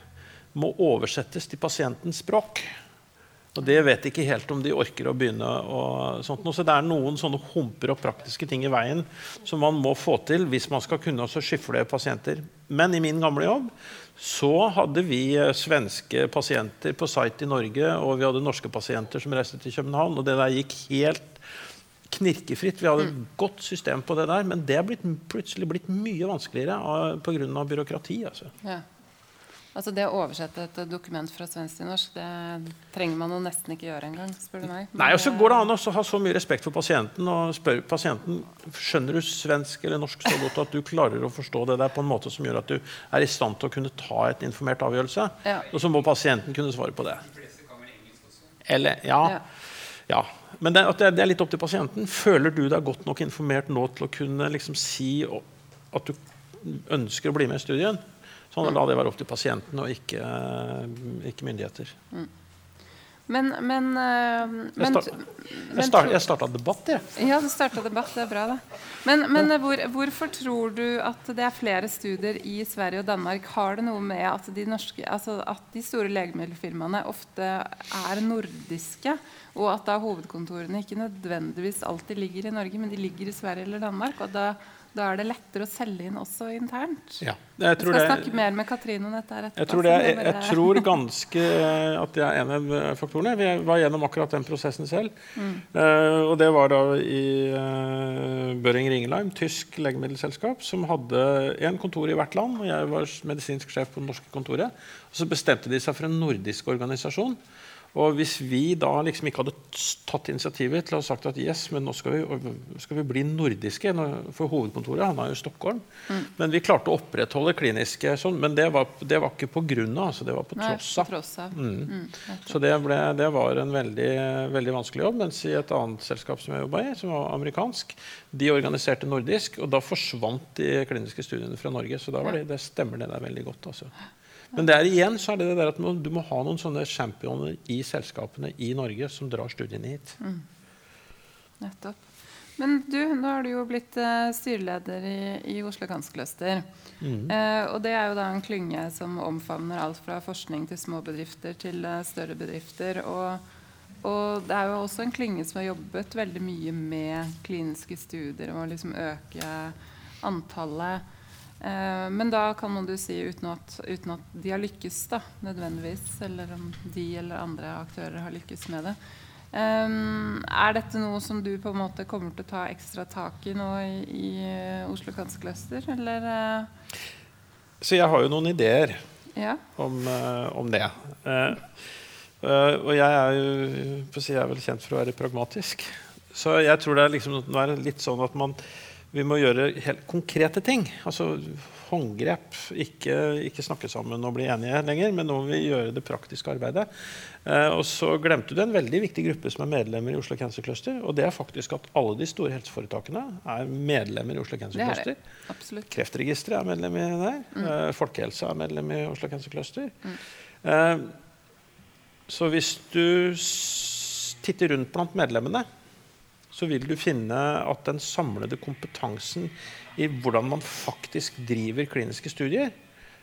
S3: må oversettes til pasientens språk. Og det vet ikke helt om de orker å begynne. og sånt. Så det er noen sånne humper og praktiske ting i veien som man må få til hvis man skal kunne også skyfle pasienter. Men i min gamle jobb så hadde vi eh, svenske pasienter på site i Norge, og vi hadde norske pasienter som reiste til København. Og det der gikk helt knirkefritt. Vi hadde et mm. godt system på det der, men det er blitt, plutselig blitt mye vanskeligere pga. byråkrati. Altså. Ja.
S1: Altså Det å oversette et dokument fra svensk til norsk, det trenger man jo nesten ikke gjøre engang. spør du meg. Men,
S3: Nei, og så går det an å ha så mye respekt for pasienten og spørre pasienten skjønner du svensk eller norsk så godt at du klarer å forstå det der på en måte som gjør at du er i stand til å kunne ta et informert avgjørelse.
S1: Ja.
S3: Og så må pasienten kunne svare på det. Eller, ja,
S1: Ja.
S3: ja. Men det, det, det er litt opp til pasienten. Føler du deg godt nok informert nå til å kunne liksom si at du ønsker å bli med i studien? Sånn La det være opp til pasienten og ikke, ikke myndigheter.
S1: Men, men, eh, men,
S3: start-
S1: men
S3: Jeg, start, starta debatt, jeg.
S1: Ja, du starta debatt. Det er bra, det. Men, men hvor, hvorfor tror du at det er flere studier i Sverige og Danmark? Har det noe med at de, norske, altså at de store legemiddelfirmaene ofte er nordiske, og at da hovedkontorene ikke nødvendigvis alltid ligger i Norge, men de ligger i Sverige eller Danmark? Og da, da er det lettere å selge inn også internt?
S3: Ja. Jeg
S1: Jeg
S3: tror
S1: skal
S3: det,
S1: snakke mer med Katrine om dette.
S3: Jeg tror, det, jeg, jeg tror ganske at det er en av eh, faktorene. Vi var gjennom akkurat den prosessen selv. Eh, og det var da i uh, Børing Ringelheim, tysk legemiddelselskap, som hadde én kontor i hvert land. Og jeg var medisinsk sjef på det norske kontoret. Og så bestemte de seg for en nordisk organisasjon. Og hvis vi da liksom ikke hadde tatt initiativet til å ha sagt at yes, men nå skal vi, skal vi bli nordiske For hovedkontoret han er jo i Stockholm. Men vi klarte å opprettholde kliniske sånn. Men det var, det var ikke på grunn av, altså det var på tross
S1: på
S3: av.
S1: tross av. Mm, Mm,
S3: Så det, ble, det var en veldig, veldig vanskelig jobb. Mens i et annet selskap som jeg jobba i, som var amerikansk, de organiserte nordisk, og da forsvant de kliniske studiene fra Norge. Så da var det, det stemmer det der veldig godt. Altså. Men der igjen så er det det der at du må ha noen sånne championer i selskapene i Norge som drar studiene hit.
S1: Nettopp. Men du, nå har du jo blitt uh, styreleder i, i Oslo Cancer Mm. Uh, og det er jo da en klynge som omfavner alt fra forskning til små bedrifter til uh, større bedrifter. Og, og det er jo også en klynge som har jobbet veldig mye med kliniske studier og liksom øke antallet. Eh, men da kan man du si uten at, uten at de har lykkes, da, nødvendigvis, eller om de eller andre aktører har lykkes med det. Er dette noe som du på en måte kommer til å ta ekstra tak i nå i, i eh, Oslo Cancer Cluster, eller eh,
S3: Så jeg har jo noen ideer
S1: Ja.
S3: om, om det. Og jeg er jo jeg er vel kjent for å være pragmatisk. Så jeg tror det er, liksom, nå er det litt sånn at man, vi må gjøre helt konkrete ting. Altså håndgrep. Ikke, ikke snakke sammen og bli enige lenger, men nå må vi gjøre det praktiske arbeidet. Eh, og så glemte du en veldig viktig gruppe som er medlemmer i Oslo Cancer Cluster. Og det er faktisk at alle de store helseforetakene er medlemmer i Oslo Cancer
S1: Det er
S3: Cluster.
S1: det. Absolutt.
S3: Kreftregisteret er medlem i der. Eh, Folkehelsa er medlem i Oslo Cancer Cluster. Eh, så hvis du titter rundt blant medlemmene, så vil du finne at den samlede kompetansen i hvordan man faktisk driver kliniske studier,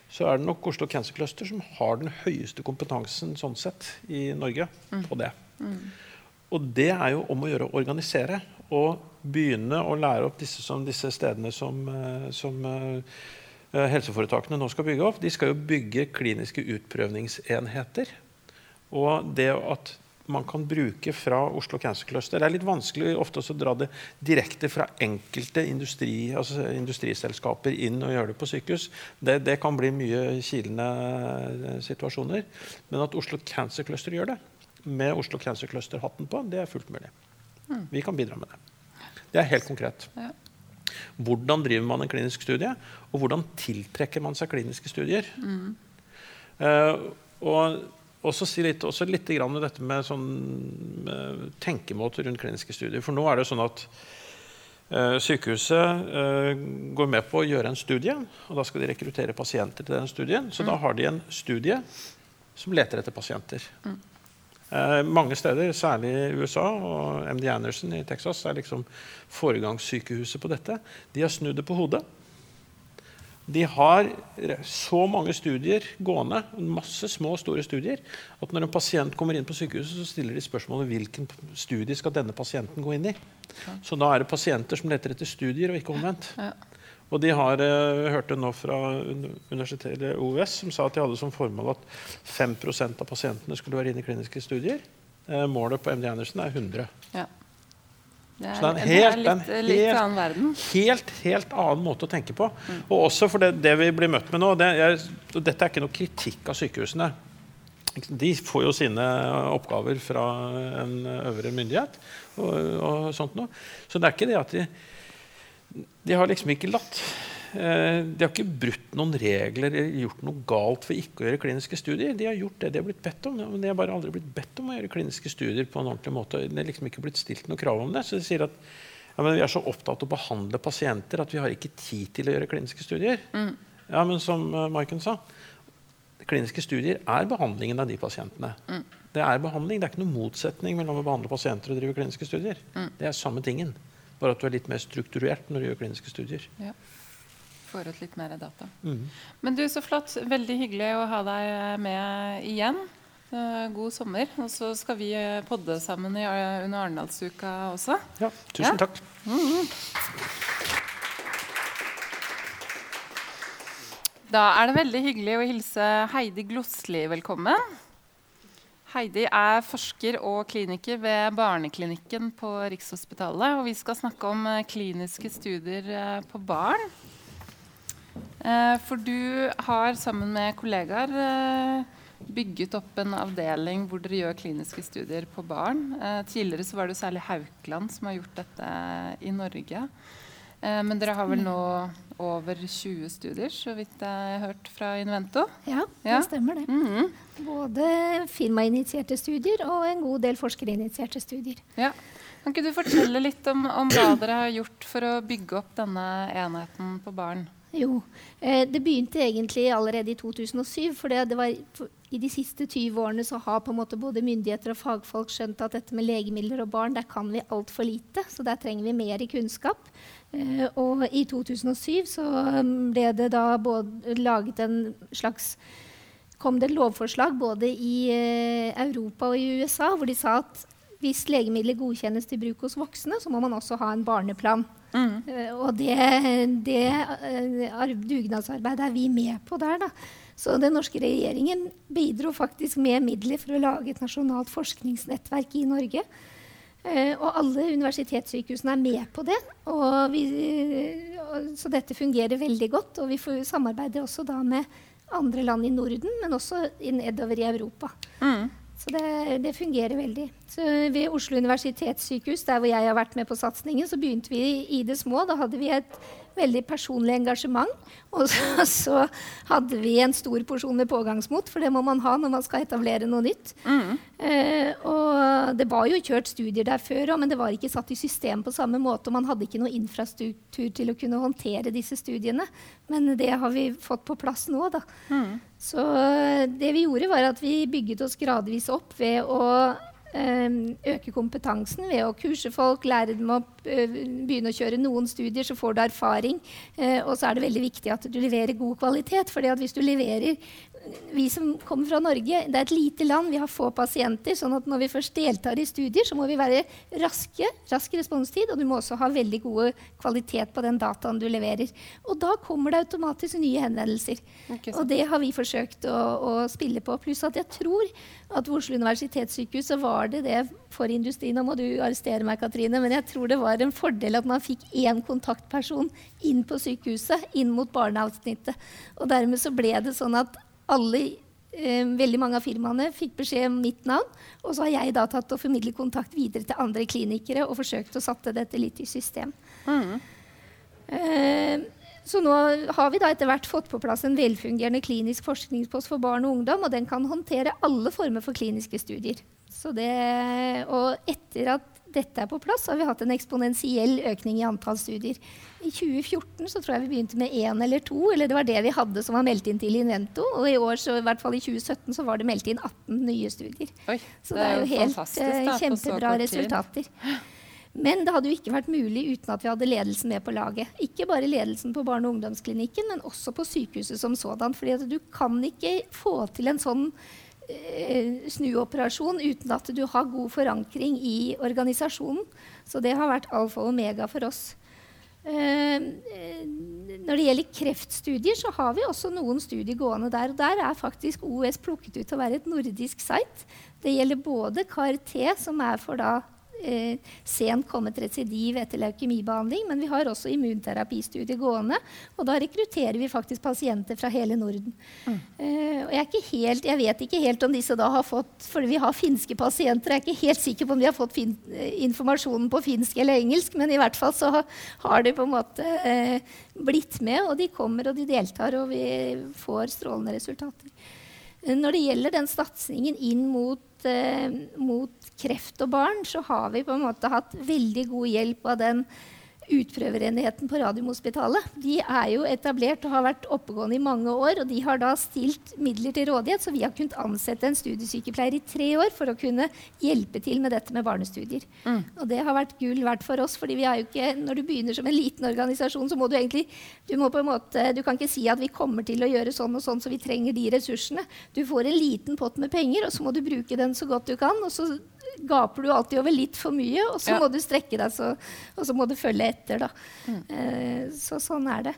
S3: så er det nok Oslo Cancer Cluster som har den høyeste kompetansen sånn sett i Norge på det. Og det er jo om å gjøre å organisere og begynne å lære opp disse, som, disse stedene som, eh, som eh, eh, helseforetakene nå skal bygge opp. De skal jo bygge kliniske utprøvningsenheter. Og det at man kan bruke fra Oslo Cancer Cluster Det er litt vanskelig ofte å dra det direkte fra enkelte industri, altså industriselskaper inn og gjøre det på sykehus. Det, det kan bli mye kilende eh, situasjoner. Men at Oslo Cancer Cluster gjør det, med Oslo Cancer Cluster-hatten på, det er fullt mulig. Vi kan bidra med det. Det er helt konkret.
S1: Ja.
S3: Hvordan driver man en klinisk studie, og hvordan tiltrekker man seg kliniske studier? Eh, og også si litt, også litt grann dette med sånn med tenkemåte rundt kliniske studier. For nå er det sånn at uh, sykehuset uh, går med på å gjøre en studie, og da skal de rekruttere pasienter til den studien. Så da har de en studie som leter etter pasienter. Eh, mange steder, særlig i USA, og MD Anderson i Texas er liksom foregangssykehuset på dette. De har snudd det på hodet. De har så mange studier gående, masse små og store studier, at når en pasient kommer inn på sykehuset, så stiller de spørsmålet hvilken studie skal denne pasienten gå inn i. Så da er det pasienter som leter etter studier, og ikke omvendt. Og de har, eh, hørte nå fra uni- universitetet OUS som sa at de hadde som formål at 5 av pasientene skulle være inne i kliniske studier. Eh, målet på MD Anderson er 100.
S1: Ja. Det er,
S3: Så det er en
S1: det
S3: helt,
S1: er litt,
S3: er en helt-
S1: annen verden.
S3: helt, helt annen måte å tenke på. Og også for det, det vi blir møtt med nå det, og Dette er ikke noe kritikk av sykehusene. De får jo sine oppgaver fra en øvre myndighet. Og, og sånt noe. Så det er ikke det at de De har liksom ikke latt De har ikke brutt noen regler eller gjort noe galt for ikke å gjøre kliniske studier. De har gjort det de har blitt bedt om. Men de har bare aldri blitt bedt om å gjøre kliniske studier på en ordentlig måte. Det er liksom ikke blitt stilt noe krav om det. Så de sier at ja, men vi er så opptatt av å behandle pasienter at vi har ikke tid til å gjøre kliniske studier. Ja, men som uh, Maiken sa, kliniske studier er behandlingen av de pasientene. Det er behandling, det er ikke noen motsetning mellom å behandle pasienter og drive kliniske studier. Det er samme tingen, bare at du er litt mer strukturert når du gjør kliniske studier.
S1: Ja. Får ut litt mer data.
S3: Mm.
S1: Men du, så flott. Veldig hyggelig å ha deg med igjen. Eh, God sommer. Og så skal vi eh, podde sammen eh, under Arendalsuka også.
S3: Ja, tusen
S1: Ja.
S3: takk.
S1: Da er det veldig hyggelig å hilse Heidi Glosli velkommen. Heidi er forsker og kliniker ved Barneklinikken på Rikshospitalet. Og vi skal snakke om eh, kliniske studier eh, på barn. Eh, For du har sammen med kollegaer eh, bygget opp en avdeling hvor dere gjør kliniske studier på barn. Eh, Tidligere så var det særlig Haukeland som har gjort dette i Norge. Men dere har vel nå over 20 studier, så vidt jeg har hørt fra Invento.
S5: Ja, det
S1: Ja.
S5: stemmer det.
S1: Mhm.
S5: Både firmainitierte studier og en god del forskerinitierte studier.
S1: Ja. Kan ikke du fortelle litt om, om hva dere har gjort for å bygge opp denne enheten på barn?
S5: Jo, eh, det begynte egentlig allerede i 2007. For det, var, i de siste 20 årene så har på en måte både myndigheter og fagfolk skjønt at dette med legemidler og barn, der kan vi altfor lite. Så der trenger vi mer i kunnskap. Eh, og i 2007 så um, ble det da både laget en slags kom det et lovforslag både i eh, Europa og i USA hvor de sa at hvis legemidler godkjennes til bruk hos voksne, så må man også ha en barneplan. Mm. og det, det eh, dugnadsarbeidet er vi med på der, da. Så den norske regjeringen bidro faktisk med midler for å lage et nasjonalt forskningsnettverk i Norge. Eh, og alle universitetssykehusene er med på det. Og vi, så dette fungerer veldig godt. Og vi får, samarbeider også da med andre land i Norden, men også nedover i Europa. Så det, det fungerer veldig. Så ved Oslo universitetssykehus, der hvor jeg har vært med på satsingen, så begynte vi i det små. Da hadde vi et veldig personlig engasjement. Og så, så hadde vi en stor porsjon med pågangsmot, for det må man ha når man skal etablere noe nytt. Eh, og det var jo kjørt studier der før òg, men det var ikke satt i system på samme måte. Og man hadde ikke noe infrastruktur til å kunne håndtere disse studiene. Men det har vi fått på plass nå, da. Så eh, det vi gjorde, var at vi bygget oss gradvis opp ved å eh, øke kompetansen ved å kurse folk, lære dem eh, begynne å kjøre noen studier, så får du erfaring. Eh, og så er det veldig viktig at du leverer god kvalitet. For hvis du leverer Vi som kommer fra Norge, det er et lite land, vi har få pasienter. sånn at når vi først deltar i studier, så må vi være raske, rask responstid, og du må også ha veldig god kvalitet på den dataen du leverer. Og da kommer det automatisk nye henvendelser.
S1: Okay.
S5: Og det har vi forsøkt å, å spille på. Pluss at jeg tror at ved Oslo universitetssykehus så var det det for industrien. Nå må du arrestere meg, Katrine, men jeg tror det var en fordel at man fikk én kontaktperson inn på sykehuset, inn mot barneavsnittet. Og dermed så ble det sånn at alle eh, veldig mange av firmaene fikk beskjed om mitt navn. Og så har jeg da tatt og formidlet kontakt videre til andre klinikere og forsøkt å satte dette litt i system. Eh, så nå har vi da etter hvert fått på plass en velfungerende klinisk forskningspost for barn og ungdom, og den kan håndtere alle former for kliniske studier. Så det, og etter at dette er på plass, har vi hatt en eksponentiell økning i antall studier. I 2014 så tror jeg vi begynte med én eller to, eller det var det vi hadde som var meldt inn til Invento. Og i år, så, i hvert fall i 2017, så var det meldt inn 18 nye studier.
S1: Oi,
S5: Så det er jo helt
S1: da,
S5: kjempebra resultater. Men det hadde jo ikke vært mulig uten at vi hadde ledelsen med på laget. Ikke bare ledelsen på barne- og ungdomsklinikken, men også på sykehuset som sådan. fordi du kan ikke få til en sånn snuoperasjon uten at du har god forankring i organisasjonen. Så det har vært alfa og omega for oss. Eh, eh, når det gjelder kreftstudier, så har vi også noen studier gående der. og Der er faktisk OS plukket ut til å være et nordisk site. Det gjelder både CAR-T, som er for da eh, sent kommet residiv etter leukemibehandling. Men vi har også immunterapistudier gående. Og da rekrutterer vi faktisk pasienter fra hele Norden. Mm. Eh, og jeg, helt, jeg, vet ikke helt om disse da har fått For vi har finske pasienter. Jeg er ikke helt sikker på om de har fått fin, eh, informasjonen på finsk eller engelsk, men i hvert fall så har de på en måte eh, blitt med, og de kommer og de deltar, og vi får strålende resultater. Når det gjelder den satsingen inn mot, eh, mot, kreft og barn, så har vi på en måte hatt veldig god hjelp av den utprøverenheten på Radiumhospitalet. De er jo etablert og har vært oppegående i mange år. og De har da stilt midler til rådighet, så vi har kunnet ansette en studiesykepleier i tre år for å kunne hjelpe til med dette med barnestudier. Mm. Og det har vært gull verdt for oss. fordi vi er jo ikke, Når du begynner som en liten organisasjon, så må du egentlig du, må på en måte, du kan ikke si at vi kommer til å gjøre sånn og sånn, så vi trenger de ressursene. Du får en liten pott med penger, og så må du bruke den så godt du kan. og så gaper du alltid over litt for mye, og så ja. må du strekke deg, så, og så må du følge etter. Da. Mm. Eh, så sånn er det.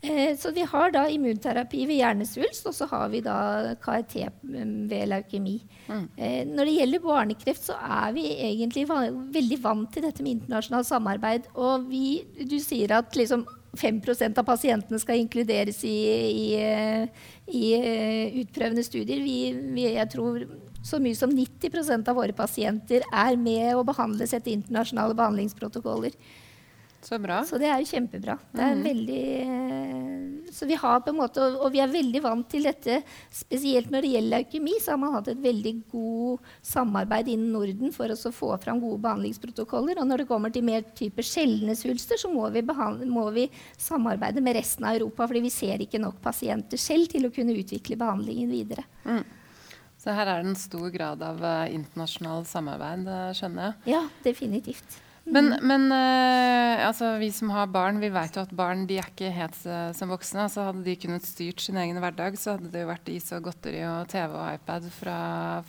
S5: Eh, så vi har da immunterapi ved hjernesvulst, og så har vi da KRT mm, ved leukemi. Mm. Eh, når det gjelder barnekreft, så er vi egentlig veldig vant til dette med internasjonalt samarbeid. Og vi, du sier at liksom 5% av pasientene skal inkluderes i, i, i eh, utprøvende studier. Vi, vi, jeg tror så mye som 90% av våre pasienter er med og behandles etter internasjonale behandlingsprotokoller.
S1: Så bra.
S5: Så det er kjempebra. Det er mm. veldig, eh, så vi har på en måte, og vi er veldig vant til dette. Spesielt når det gjelder leukemi, så har man hatt et veldig god samarbeid innen Norden for å få fram gode behandlingsprotokoller. Og når det kommer til mer type sjeldne svulster, så må vi, må vi, samarbeide med resten av Europa. fordi vi ser ikke nok pasienter selv til å kunne utvikle behandlingen videre. Mm.
S1: Så her er det en stor grad av uh, internasjonal samarbeid, uh, skjønner jeg.
S5: Ja, definitivt.
S1: Men, men uh, altså, vi som har barn, vi vet jo at barn de er ikke helt som voksne. Altså, hadde de kunnet styrt sin egen hverdag, så hadde det jo vært is og godteri og TV og iPad fra,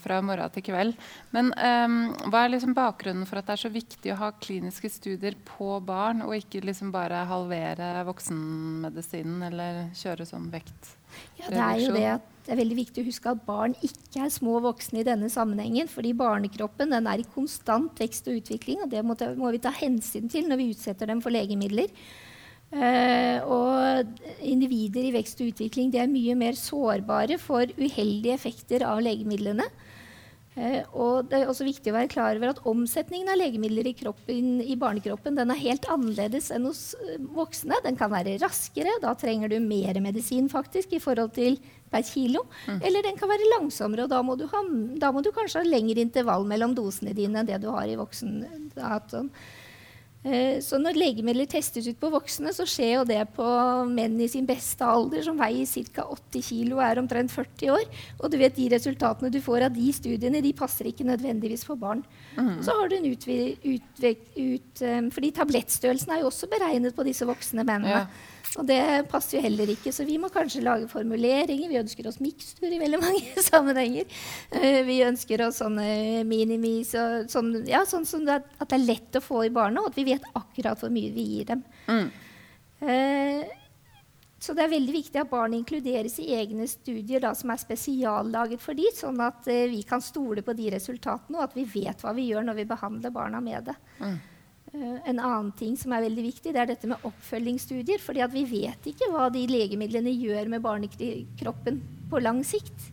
S1: fra morgen til kveld. Men um, hva er liksom bakgrunnen for at det er så viktig å ha kliniske studier på barn, og ikke liksom bare halvere voksenmedisinen eller kjøre sånn vekt?
S5: Ja, det er jo det at det er veldig viktig å huske at barn ikke er små voksne i denne sammenhengen. fordi barnekroppen er i konstant vekst og utvikling, og det må, må, vi ta hensyn til når vi utsetter dem for legemidler. Uh, og individer i vekst og utvikling er mye mer sårbare for uheldige effekter av legemidlene. Uh, og det er også viktig å være klar over at omsetningen av legemidler i, kroppen, i barnekroppen er helt annerledes enn hos eh, voksne. Den kan være raskere, da trenger du mer medisin faktisk i forhold til per kilo. Mm. Eller den kan være langsommere, og da må, ha, da må, du kanskje ha lengre intervall mellom dosene dine enn det du har i voksen. Eh, så når legemidler testes ut på voksne, så skjer jo det på menn i sin beste alder, som veier ca. 80 kg og er omtrent 40 år. Og du vet de resultatene du får av de studiene, de passer ikke nødvendigvis for barn. Mm. Så har du en utvik, utvik, ut, um, fordi tablettstørrelsen er jo også beregnet på disse voksne mennene. Ja. Og det passer jo heller ikke, så vi må kanskje lage formuleringer. Vi ønsker oss mikstur i veldig mange sammenhenger. Uh, vi ønsker oss sånne minimis og sånn, ja, sånn som det, at det er lett å få i barna, og at vi vet akkurat hvor mye vi gir dem. Mm. Eh, så det er veldig viktig at barn inkluderes i egne studier da, som er spesiallaget for dem, sånn at eh, vi kan stole på de resultatene, og at vi vet hva vi gjør når vi behandler barna med det. Mm. Uh, en annen ting som er veldig viktig, det er dette med oppfølgingsstudier. fordi vi vet ikke hva de legemidlene gjør med barnekroppen på lang sikt.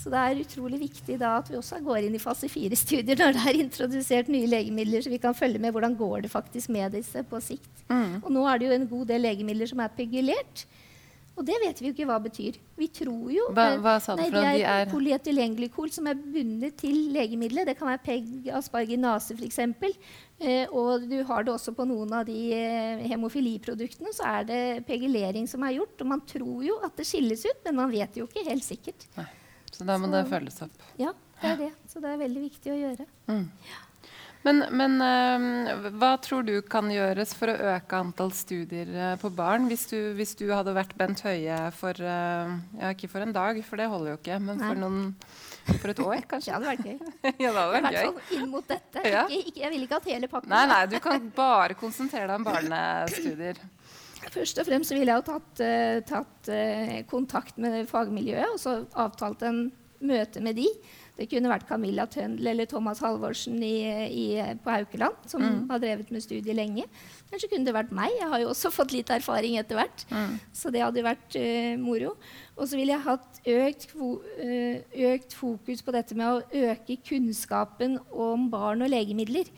S5: Så det er utrolig viktig da at vi også går inn i fase fire-studier når det er introdusert nye legemidler, så vi kan følge med hvordan går det faktisk med disse på sikt. Mm. Og nå er det jo en god del legemidler som er pegulert. Og det vet vi jo ikke hva betyr. Vi tror jo
S1: Hva, hva sa du
S5: for noe? De er polyetylenglykol som er bundet til legemiddelet. Det kan være PEG asparginase f.eks. Eh, og du har det også på noen av de eh, hemofiliproduktene. Så er det pegulering som er gjort. Og man tror jo at det skilles ut, men man vet jo ikke helt sikkert. Nei.
S1: Så da må så, det følges opp.
S5: Ja, det er det. Så det er veldig viktig å gjøre. Mm. Ja.
S1: Men, men uh, hva tror du kan gjøres for å øke antall studier uh, på barn? Hvis du, hvis du, hadde vært Bent Høie for uh, Ja, ikke for en dag, for det holder jo ikke. Men for, noen, for et år, kanskje?
S5: det hadde vært gøy.
S1: ja, det hadde vært
S5: I hvert fall inn mot dette. Ja. Ikke, ikke, jeg vil ikke at hele pakken
S1: Nei, nei, du kan bare konsentrere deg om barnestudier.
S5: Først og fremst ville jeg ha tatt, tatt kontakt med fagmiljøet og så avtalt en møte med de. Det kunne vært Camilla Tøndel eller Thomas Halvorsen i, i, på Haukeland, som mm. har drevet med studiet lenge. Eller så kunne det vært meg. Jeg har jo også fått litt erfaring etter hvert. Mm. Så det hadde vært uh, moro. Og så ville jeg hatt økt, uh, økt fokus på dette med å øke kunnskapen om barn og legemidler.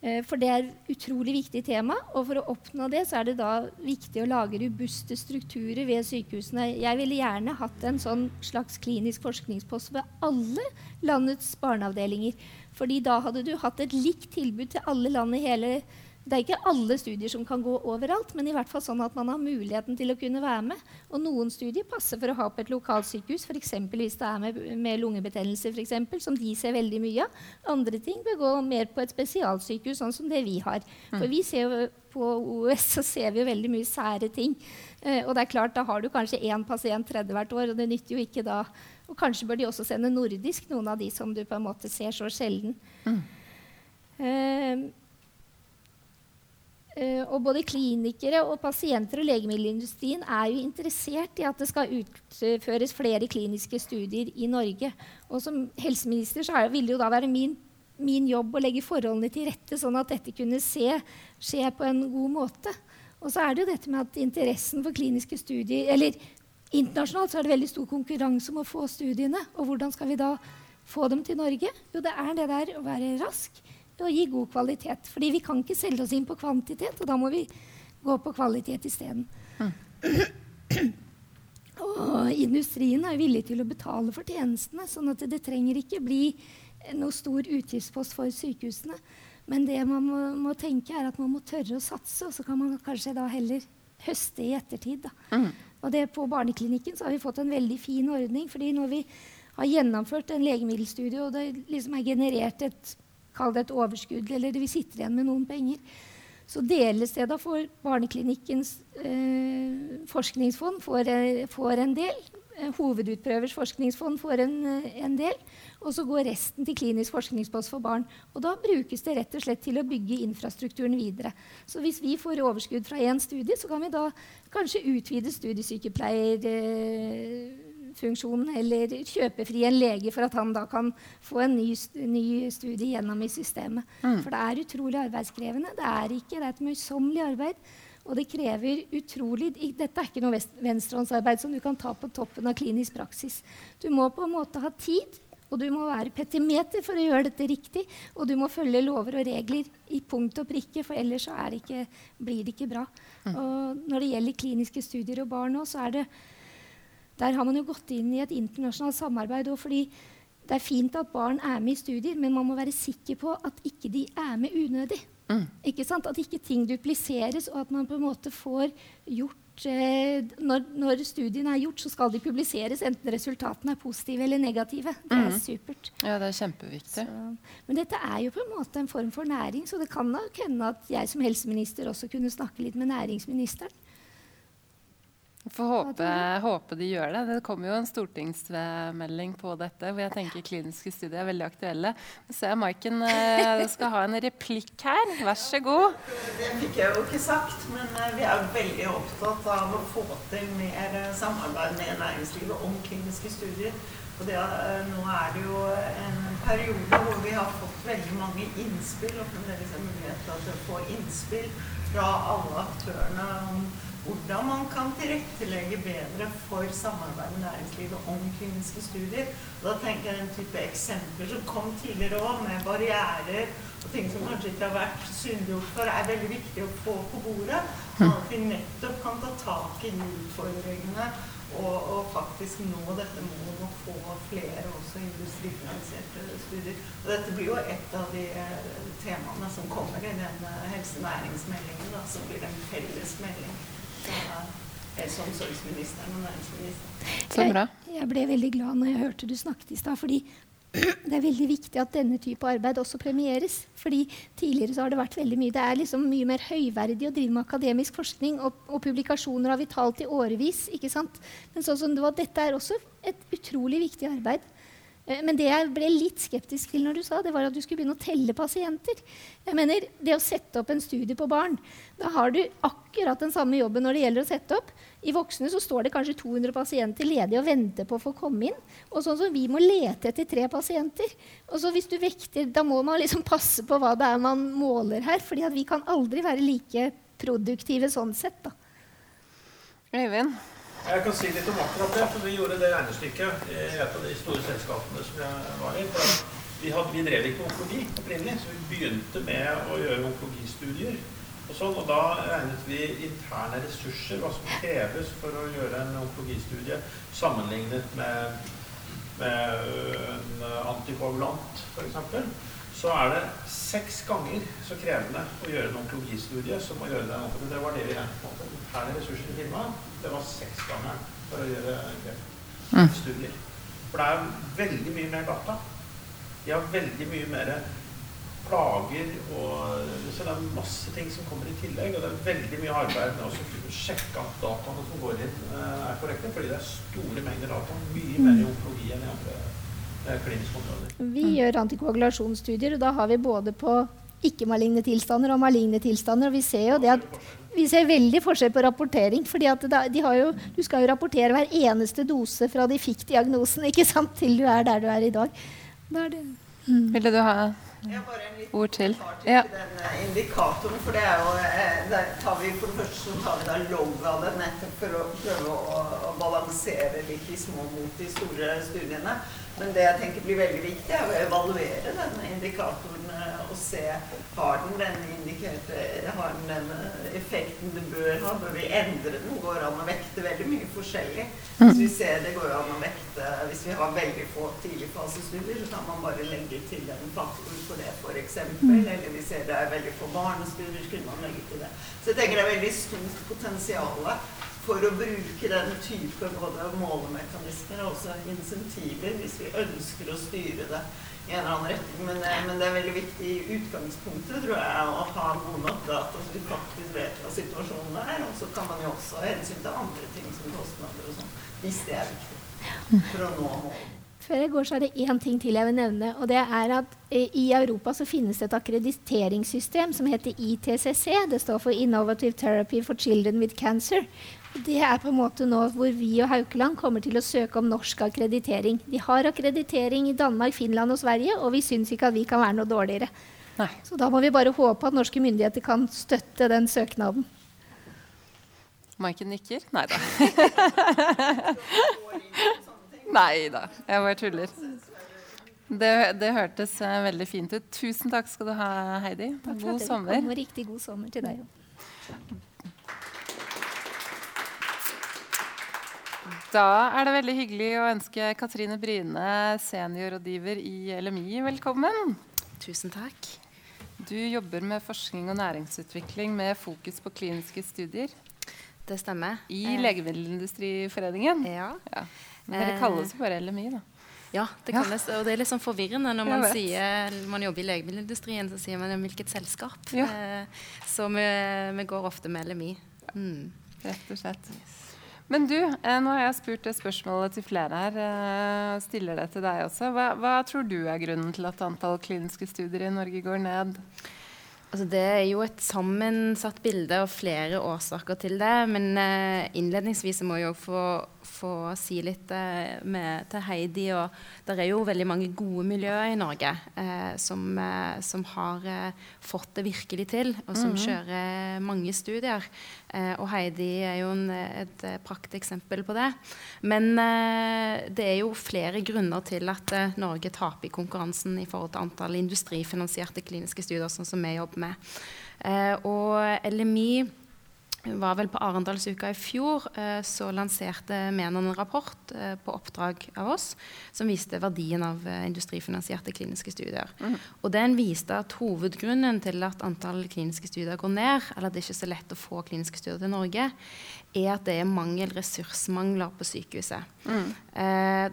S5: Eh, for det er et utrolig viktig tema. Og for å oppnå det så er det da viktig å lage robuste strukturer ved sykehusene. Jeg ville gjerne hatt en sånn slags klinisk forskningspost ved alle landets barneavdelinger. Fordi da hadde du hatt et likt tilbud til alle land i hele landet det er ikke alle studier som kan gå overalt, men i hvert fall sånn at man har muligheten til å kunne være med. Og noen studier passer for å ha på et lokalsykehus, f.eks. hvis det er med, med lungebetennelse, for eksempel, som de ser veldig mye av. Andre ting bør gå mer på et spesialsykehus, sånn som det vi har. For vi ser jo på OUS så ser vi jo veldig mye sære ting. Eh, og det er klart, da har du kanskje én pasient tredje hvert år, og det nytter jo ikke da. Og kanskje bør de også sende nordisk, noen av de som du på en måte ser så sjelden. Mm. Eh, og både klinikere og pasienter og legemiddelindustrien er jo interessert i at det skal utføres flere kliniske studier i Norge. Og som helseminister så ville det jo da være min, min, jobb å legge forholdene til rette, sånn at dette kunne se, skje på en god måte. Og så er det jo dette med at interessen for kliniske studier eller Internasjonalt så er det veldig stor konkurranse om å få studiene. Og hvordan skal vi da få dem til Norge? Jo, det er det der å være rask og gi god kvalitet. Fordi vi kan ikke selge oss inn på kvantitet, og da må vi gå på kvalitet isteden. Mm. Og industrien er villig til å betale for tjenestene, sånn at det trenger ikke bli noe stor utgiftspost for sykehusene. Men det man må, må, tenke er at man må tørre å satse, og så kan man kanskje da heller høste i ettertid. Mm. Og det På barneklinikken så har vi fått en veldig fin ordning. fordi når vi har gjennomført en legemiddelstudie, og det liksom er generert et kall det et overskudd, eller vi sitter igjen med noen penger, så deles det da for Barneklinikkens eh, forskningsfond får, eh, får, en del. Eh, hovedutprøvers forskningsfond får en, eh, en, del. Og så går resten til klinisk forskningspost for barn. Og da brukes det rett og slett til å bygge infrastrukturen videre. Så hvis vi får overskudd fra én studie, så kan vi da kanskje utvide studiesykepleier... Eh, funksjonen eller kjøpefri en lege for at han da kan få en ny, ny studie gjennom i systemet. Mm. For det er utrolig arbeidskrevende. Det er ikke, det er et møysommelig arbeid. Og det krever utrolig Dette er ikke noe venstrehåndsarbeid som du kan ta på toppen av klinisk praksis. Du må på en måte ha tid, og du må være petimeter for å gjøre dette riktig. Og du må følge lover og regler i punkt og prikke, for ellers det ikke, blir det ikke bra. Mm. Og når det gjelder kliniske studier og barn nå, så er det der har man jo gått inn i et internasjonalt samarbeid. fordi det er fint at barn er med i studier, men man må være sikker på at ikke de er med unødig. Mm. Ikke sant? At ikke ting dupliseres, og at man på en måte får gjort eh, når, når, studiene er gjort, så skal de publiseres, enten resultatene er positive eller negative. Det er mm. supert.
S1: Ja, det er kjempeviktig. Så,
S5: men dette er jo på en måte en form for næring, så det kan nok hende at jeg som helseminister også kunne snakke litt med næringsministeren.
S1: Får håpe, håpe, de gjør det. Det kommer jo en stortingsmelding på dette hvor jeg tenker kliniske studier er veldig aktuelle. Nå ser jeg Maiken eh, skal ha en replikk her. Vær så god.
S2: Det fikk jeg jo ikke sagt, men eh, vi er veldig opptatt av å få til mer eh, samarbeid med næringslivet om kliniske studier. Og det, nå er det jo en periode hvor vi har fått veldig mange innspill, og fremdeles er mulighet til å få innspill fra alle aktørene om hvordan man kan tilrettelegge bedre for samarbeid med næringslivet om kliniske studier. Og da tenker jeg den type eksempler som kom tidligere òg, med barrierer og ting som kanskje ikke har vært synliggjort for, er veldig viktig å få på bordet. Sånn at vi nettopp kan ta tak i utfordringene og, og, faktisk nå dette målet å få flere også industrifinansierte studier. Og dette blir jo et av de eh, temaene som kommer i den helsenæringsmeldingen, da, som blir en felles melding helse- og omsorgsministeren og næringsministeren. Så
S5: bra. Jeg, jeg ble veldig glad når jeg hørte du snakket i stad. fordi det er veldig viktig at denne type arbeid også premieres. fordi Tidligere så har det vært veldig mye det er liksom mye mer høyverdig å drive med akademisk forskning, og, og publikasjoner har vi talt i årevis. ikke sant? Men sånn som det var, dette er også et utrolig viktig arbeid. Eh, men det jeg ble litt skeptisk til når du sa, det var at du skulle begynne å telle pasienter. Jeg mener, Det å sette opp en studie på barn, da har du akkurat den samme jobben når det gjelder å sette opp. I voksne så står det kanskje 200 pasienter ledige og venter på å få komme inn. Og sånn som vi må lete etter tre pasienter. Og så hvis du vekter, Da må man liksom passe på hva det er man måler her. fordi vi kan aldri være like produktive sånn sett. da.
S1: Øyvind?
S3: Jeg kan si litt om akkurat det. for Vi gjorde det regnestykket i et av de store selskapene som jeg var i. Vi, hadde, vi, drev ikke med onkologi opprinnelig, så vi begynte med å gjøre onkologistudier. Og, sånn, og da regnet vi interne ressurser, hva som kreves for å gjøre en onkologistudie, sammenlignet med, med en antikoagulant, f.eks så er det seks ganger så krevende å gjøre en onkologistudie som å gjøre det. Det var det vi regnet med. Interne ressurser i firmaet, det var seks ganger for å gjøre kreftstudier. For det er veldig mye mer data. De har veldig mye mer plager og Så det er masse ting som kommer i tillegg. Og det er veldig mye arbeid med å sjekke at dataene som går inn, eh, er korrekte. Fordi det er store mengder data. Mye mer i onkologi enn i andre
S5: vi gjør antikoagulasjonsstudier, og da har vi både på ikke-maligne tilstander og maligne tilstander. Og vi ser jo det at vi ser veldig forskjell på rapportering. fordi jo, Du skal jo rapportere hver eneste dose fra de fikk diagnosen ikke sant, til du er der du er i dag. Er det,
S1: mm. Ville du ha ord til?
S2: Ja. Den eh, indikatoren, for det er jo eh, der tar vi, For det første så tar vi da logg av det nettopp for å prøve å, å balansere litt de små mot de store studiene. Men det jeg tenker blir veldig viktig, er å evaluere denne indikatoren eh, og se har den denne indikerte, har den den eh, effekten det bør ha. Bør vi endre den? Går an å vekte veldig mye forskjellig. Hvis vi ser det går an å vekte Hvis vi har veldig få tidligfasestudier, så kan man bare legge til en faktor for det, f.eks. Eller vi ser det er veldig få barnestudier, så kunne man legge til det. Så jeg tenker det er veldig stort potensial for å bruke den type både målemekanismer og også insentiver hvis vi ønsker å styre det i en eller annen retning. Men, eh, men det er veldig viktig i utgangspunktet tror jeg, å ha gode nok data så vi faktisk vet hva situasjonen er. Og så kan man jo også hensyn til andre ting som kostnader og sånn, hvis det er viktig for å nå målet.
S5: Før jeg går, så er det én ting til jeg vil nevne. og det er at eh, I Europa så finnes det et akkrediteringssystem som heter ITCC. Det står for Innovative Therapy for Children with Cancer. Det er på en måte nå hvor vi og Haukeland kommer til å søke om norsk akkreditering. De har akkreditering i Danmark, Finland og Sverige, og vi syns ikke at vi kan være noe dårligere. Nei. Så da må vi bare håpe at norske myndigheter kan støtte den søknaden.
S1: Maiken nikker? Nei da. Nei da, jeg bare tuller. Det, det, hørtes uh, veldig fint ut. Tusen takk skal du ha, Heidi. God sommer.
S5: Riktig god sommer til deg òg.
S1: Da er det veldig hyggelig å ønske Katrine Bryne, seniorrådgiver i LMI, velkommen.
S6: Tusen takk.
S1: Du jobber med forskning og næringsutvikling med fokus på kliniske studier.
S6: Det stemmer.
S1: I eh. Legemiddelindustriforeningen.
S6: Ja. ja.
S1: Men dere kalles jo bare LMI, da.
S6: Ja, det kalles, og det er litt sånn forvirrende når man sier man jobber i legemiddelindustrien, så sier man hvilket selskap. Ja. Eh, så vi, vi, går ofte med LMI. Mm.
S1: Rett og slett. Yes. Men du, eh, nå har jeg spurt det spørsmålet til flere her. Eh, stiller det til deg også. Hva, hva, tror du er grunnen til at antall kliniske studier i Norge går ned?
S6: Altså, det er jo et sammensatt bilde og flere årsaker til det. Men eh, innledningsvis må jeg òg få få si litt eh, med, til Heidi. Og det er jo veldig mange gode miljøer i Norge eh, som, eh, som, har eh, fått det virkelig til, og som mm -hmm. kjører mange studier. Eh, og Heidi er jo en, et eh, prakteksempel på det. Men det er jo flere grunner til at Norge taper i konkurransen i forhold til antall industrifinansierte kliniske studier, sånn som vi jobber med. og LMI var vel på Arendalsuka i fjor, eh, så lanserte Menon en rapport eh, på oppdrag av oss som viste verdien av eh, industrifinansierte kliniske studier. Mm. Og den viste at hovedgrunnen til at antall kliniske studier går ned, eller at det ikke er så lett å få kliniske studier til Norge, er at det er mangel, ressursmangler på sykehuset. Mm.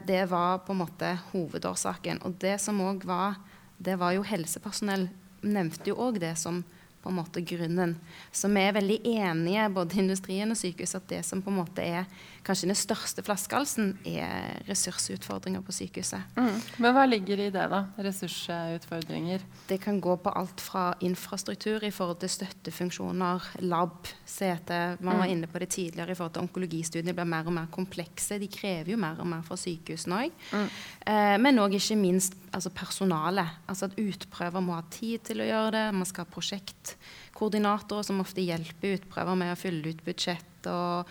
S6: det var på en måte hovedårsaken. Og det som òg var Det var jo helsepersonell nevnte jo òg det som på en måte grunnen. Så vi er veldig enige, både industrien og sykehuset, at det som på en måte er kanskje den største flaskehalsen, er ressursutfordringer på sykehuset.
S1: Mm. Men hva ligger i det, da? Ressursutfordringer?
S6: Det kan gå på alt fra infrastruktur i forhold til støttefunksjoner, lab, CT. Man var mm. inne på det tidligere i forhold til onkologistudiene blir mer og mer komplekse. De krever jo mer og mer fra sykehusene òg. Mm. Eh, men òg ikke minst altså personalet. Altså at utprøver må ha tid til å gjøre det. Man skal ha prosjektkoordinatorer som ofte hjelper utprøver med å fylle ut budsjett. og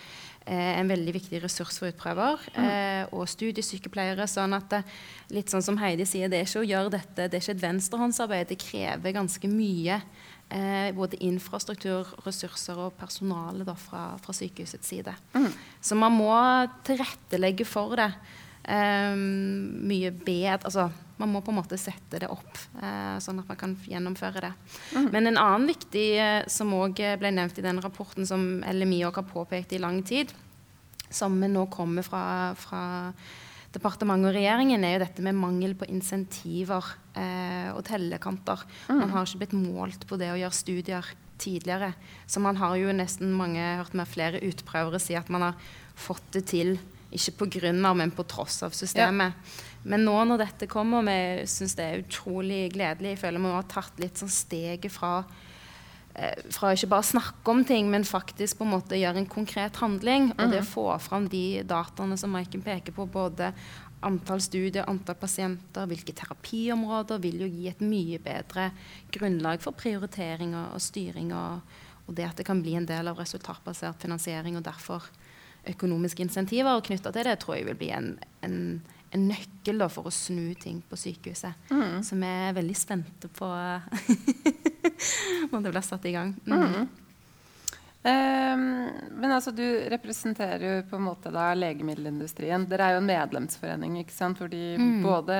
S6: Eh, en veldig viktig ressurs for utprøver. Mm. Eh, og studiesykepleiere. sånn at det, litt sånn som Heidi sier, det er ikke å gjøre dette, det er ikke et venstrehåndsarbeid. Det krever ganske mye. Eh, både infrastruktur, ressurser og personale da, fra, fra, sykehusets side. Mm. Så man må tilrettelegge for det. Um, mye bedre altså, Man må på en måte sette det opp, eh, sånn at man kan gjennomføre det. Mm. Men en annen viktig, uh, som òg ble nevnt i den rapporten som LMI òg har påpekt i lang tid, som nå kommer fra, fra departementet og regjeringen, er jo dette med mangel på insentiver eh, og tellekanter. Mm. Man har ikke blitt målt på det å gjøre studier tidligere. Så man har jo nesten mange hørt med flere utprøvere si at man har fått det til ikke på grunn av, men på tross av systemet. Ja. Men nå når dette kommer, vi syns det er utrolig gledelig. Jeg føler vi har tatt litt sånn steget fra eh, fra ikke bare å snakke om ting, men faktisk på en måte gjøre en konkret handling. Og det å mhm. få fram de dataene som Maiken peker på, både antall studier, antall pasienter, hvilke terapiområder, vil jo gi et mye bedre grunnlag for prioritering og, styring. Og, og, det at det kan bli en del av resultatbasert finansiering, og derfor økonomiske insentiver knytta til det, tror jeg vil bli en, en, en nøkkel da, for å snu ting på sykehuset. Mm. Så vi er veldig spente på når det blir satt i gang. Mm.
S1: Um, men altså, du representerer jo på en måte da legemiddelindustrien. Dere er jo en medlemsforening, ikke sant? fordi mm. både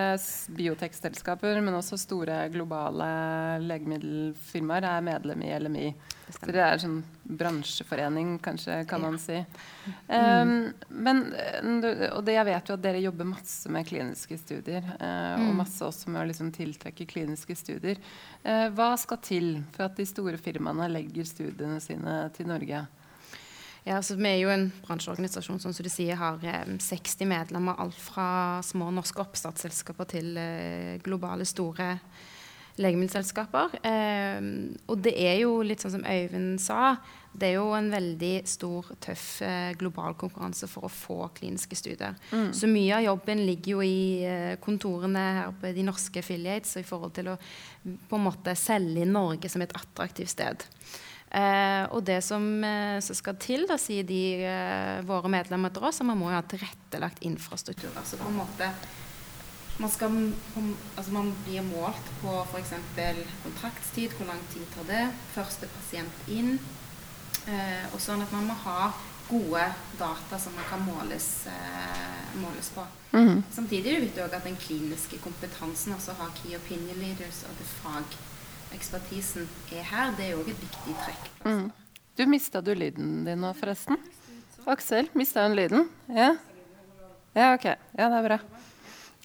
S1: biotekselskaper, men også store globale legemiddelfirmaer er medlem i LMI. Så det er sånn bransjeforening, kanskje, kan man si. Um, men, og det, jeg vet jo at dere jobber masse med kliniske studier. Uh, og mm. masse også med å liksom tiltrekke kliniske studier. Uh, hva skal til for at de store firmaene legger studiene sine til Norge?
S6: Ja, altså, vi er jo en bransjeorganisasjon som du sier, har eh, 60 medlemmer. Alt fra små norske oppstartsselskaper til eh, globale, store legemiddelselskaper. Eh, og det er jo litt sånn som Øyvind sa, det er jo en veldig stor, tøff eh, global konkurranse for å få kliniske studier. Mm. Så mye av jobben ligger jo i eh, kontorene her på de norske affiliates i forhold til å på en måte selge inn Norge som et attraktivt sted. Eh, og det som, eh, som, skal til, da sier de, eh, våre medlemmer til oss, at man må jo ha tilrettelagt infrastruktur. Altså på en måte man, skal, altså man blir målt på f.eks. kontraktstid, hvor lang tid tar det, første pasient inn. Eh, og sånn at man må ha gode data som man kan måles, eh, måles på. Mm. Samtidig er det viktig at den kliniske kompetansen, altså ha key opinion leaders og det fagekspertisen er her, det er òg et viktig trekk. Mm.
S1: Du Mista du lyden din nå, forresten? Aksel, mista hun lyden? Ja? ja, OK. Ja, det er bra.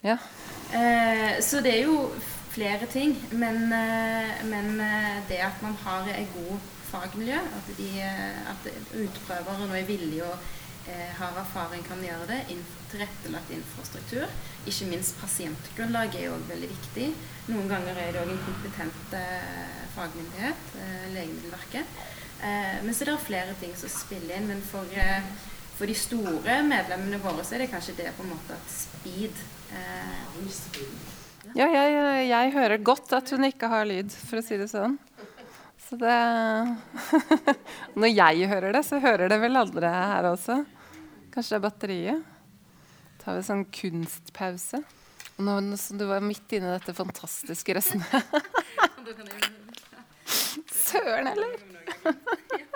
S1: Ja.
S6: Eh, så det er jo flere ting. Men, eh, men eh, det at man har et god fagmiljø, at, de, eh, at utprøvere nå er villige og eh, har erfaring, kan gjøre det. Inf tilrettelagt infrastruktur. Ikke minst pasientgrunnlaget er jo veldig viktig. Noen ganger er det òg en kompetent eh, fagmyndighet, Legemiddelverket. men så det er flere ting som spiller inn. Men for for de store medlemmene våre så er det kanskje det på en måte at speed eh,
S1: Ja, jeg, jeg, hører godt at hun ikke har lyd, for å si det sånn. Så det Når jeg hører det, så hører det vel andre her også. Kanskje det er batteriet. tar vi sånn kunstpause. Nå, som du var midt inne i dette fantastiske resonnementet. Søren heller!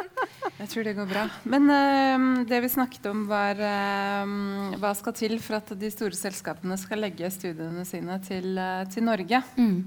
S1: Jeg tror det går bra. Men uh, det vi snakket om, var uh, hva skal til for at de store selskapene skal legge studiene sine til, uh, til Norge? Mm.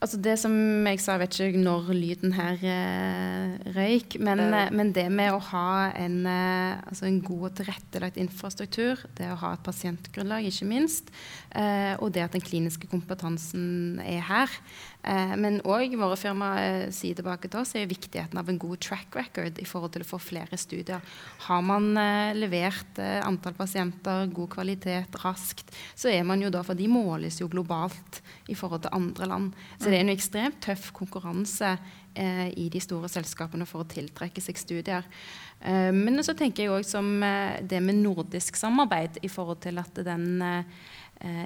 S6: Altså det som jeg sa, jeg vet ikke når lyden her eh, røyk, men, eh, men, det med å ha en, eh, altså en god og tilrettelagt infrastruktur, det å ha et pasientgrunnlag, ikke minst, og det at den kliniske kompetansen er her. Eh, men òg våre firmaer eh, sier tilbake til oss er viktigheten av en god track record i forhold til å få flere studier. Har man levert antall pasienter, god kvalitet, raskt, så er man jo da, for de måles jo globalt i forhold til andre land. Så det er en ekstremt tøff konkurranse eh, i de store selskapene for å tiltrekke seg studier. Eh, men så tenker jeg òg som eh, det med nordisk samarbeid i forhold til at den eh,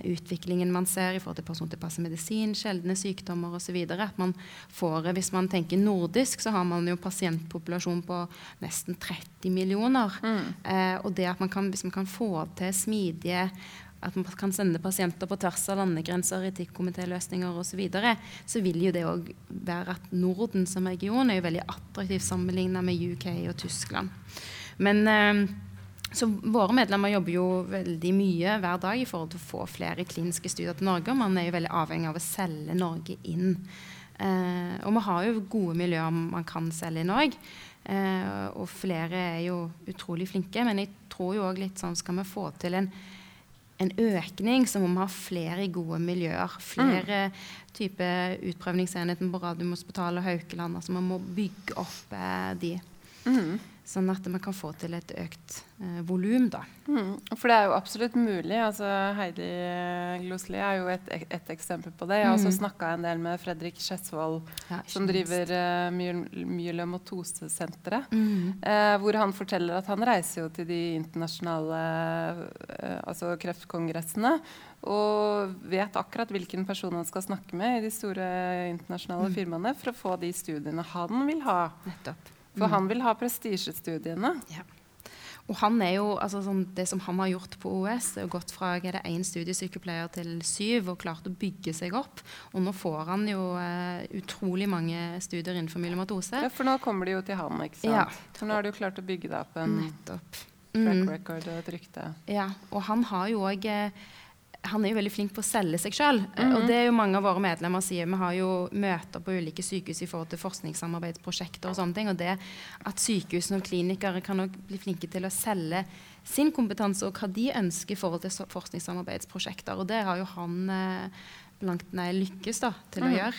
S6: utviklingen man ser i forhold til persontilpasset medisin, sjeldne sykdommer osv. At man får, Hvis man tenker nordisk, så har man jo pasientpopulasjon på nesten 30 millioner. Mm. Eh, og det at man kan, hvis man kan få til smidige at man kan sende pasienter på tvers av landegrenser, etikkomitéløsninger osv., så, videre, så vil jo det òg være at Norden som region er jo veldig attraktiv sammenlignet med UK og Tyskland. Men eh, så våre medlemmer jobber jo veldig mye hver dag i forhold til å få flere kliniske studier til Norge. og Man er jo veldig avhengig av å selge Norge inn. Eh, og vi har jo gode miljøer man kan selge i Norge. Eh, og flere er jo utrolig flinke. Men jeg tror jo òg litt sånn skal vi få til en en økning, så må vi ha flere gode miljøer. Flere mm. typer utprøvningsenheter på Radiumhospitalet og Haukeland. Altså man må bygge opp eh, de. Mm. Sånn at man kan få til et økt eh, volum, da.
S1: Mm. For det er jo absolutt mulig. Altså, Heidi Glosli er jo et, et, eksempel på det. Jeg har mm. også snakka en del med Fredrik Skjesvold, ja, som driver uh, myelomatosesenteret. Mm. Eh, hvor han forteller at han reiser jo til de internasjonale uh, altså kreftkongressene. Og vet akkurat hvilken person han skal snakke med i de store internasjonale mm. firmaene for å få de studiene han vil ha.
S6: Nettopp.
S1: For han vil ha prestisjestudiene.
S6: Ja. Og han er jo, altså sånn, Det som han har gjort på OS, er jo gått fra én studiesykepleier til syv og klart å bygge seg opp. Og nå får han jo eh, utrolig mange studier innenfor myelomatose.
S1: Ja, For nå kommer de jo til han, ikke sant? Ja. For nå har du jo klart å bygge deg opp en
S6: Nettopp.
S1: track mm. record og et rykte.
S6: Ja, og han har jo òg uh, han er jo veldig flink på å selge seg sjøl. Mm -hmm. Og mhm. det er jo mange av våre medlemmer sier. Vi har jo møter på ulike sykehus i forhold til forskningssamarbeidsprosjekter og sånne ting. Og det at sykehusene og klinikere kan også bli flinke til å selge sin kompetanse og hva de ønsker i forhold til forskningssamarbeidsprosjekter. Og det har jo han eh, langt nei lykkes da, til mm -hmm. å mhm. gjøre.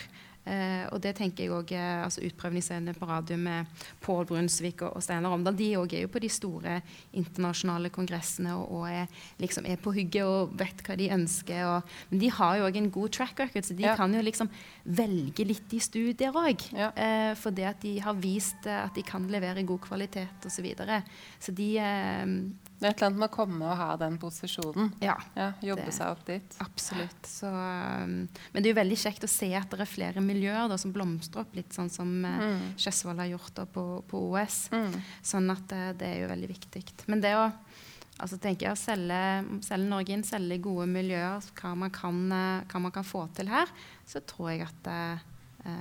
S6: Eh, og det tenker jeg også, eh, altså Utprøvingsscenene på radio med Pål Brunsvik og, og Steinar Omdal de også er jo på de store internasjonale kongressene og, og er, liksom er på hugget og vet hva de ønsker. Og, men de har jo òg en god track record, så de ja. kan jo liksom velge litt i studier òg. Ja. Eh, fordi at de har vist at de kan levere god kvalitet osv. Så, videre. så de eh,
S1: det er et eller annet med å komme og ha den posisjonen.
S6: Ja,
S1: ja Jobbe det, seg opp dit.
S6: Absolutt. Så, um, men det er jo veldig kjekt å se at det er flere miljøer da, som blomstrer opp, litt sånn som uh, mm. Skedsvold har gjort da, på, på, OS. Mm. Sånn at uh, det er jo veldig viktig. Men det å altså, tenker jeg, selge, selge, Norge inn, selge gode miljøer, hva man, kan, uh, hva man kan få til her, så tror jeg at uh,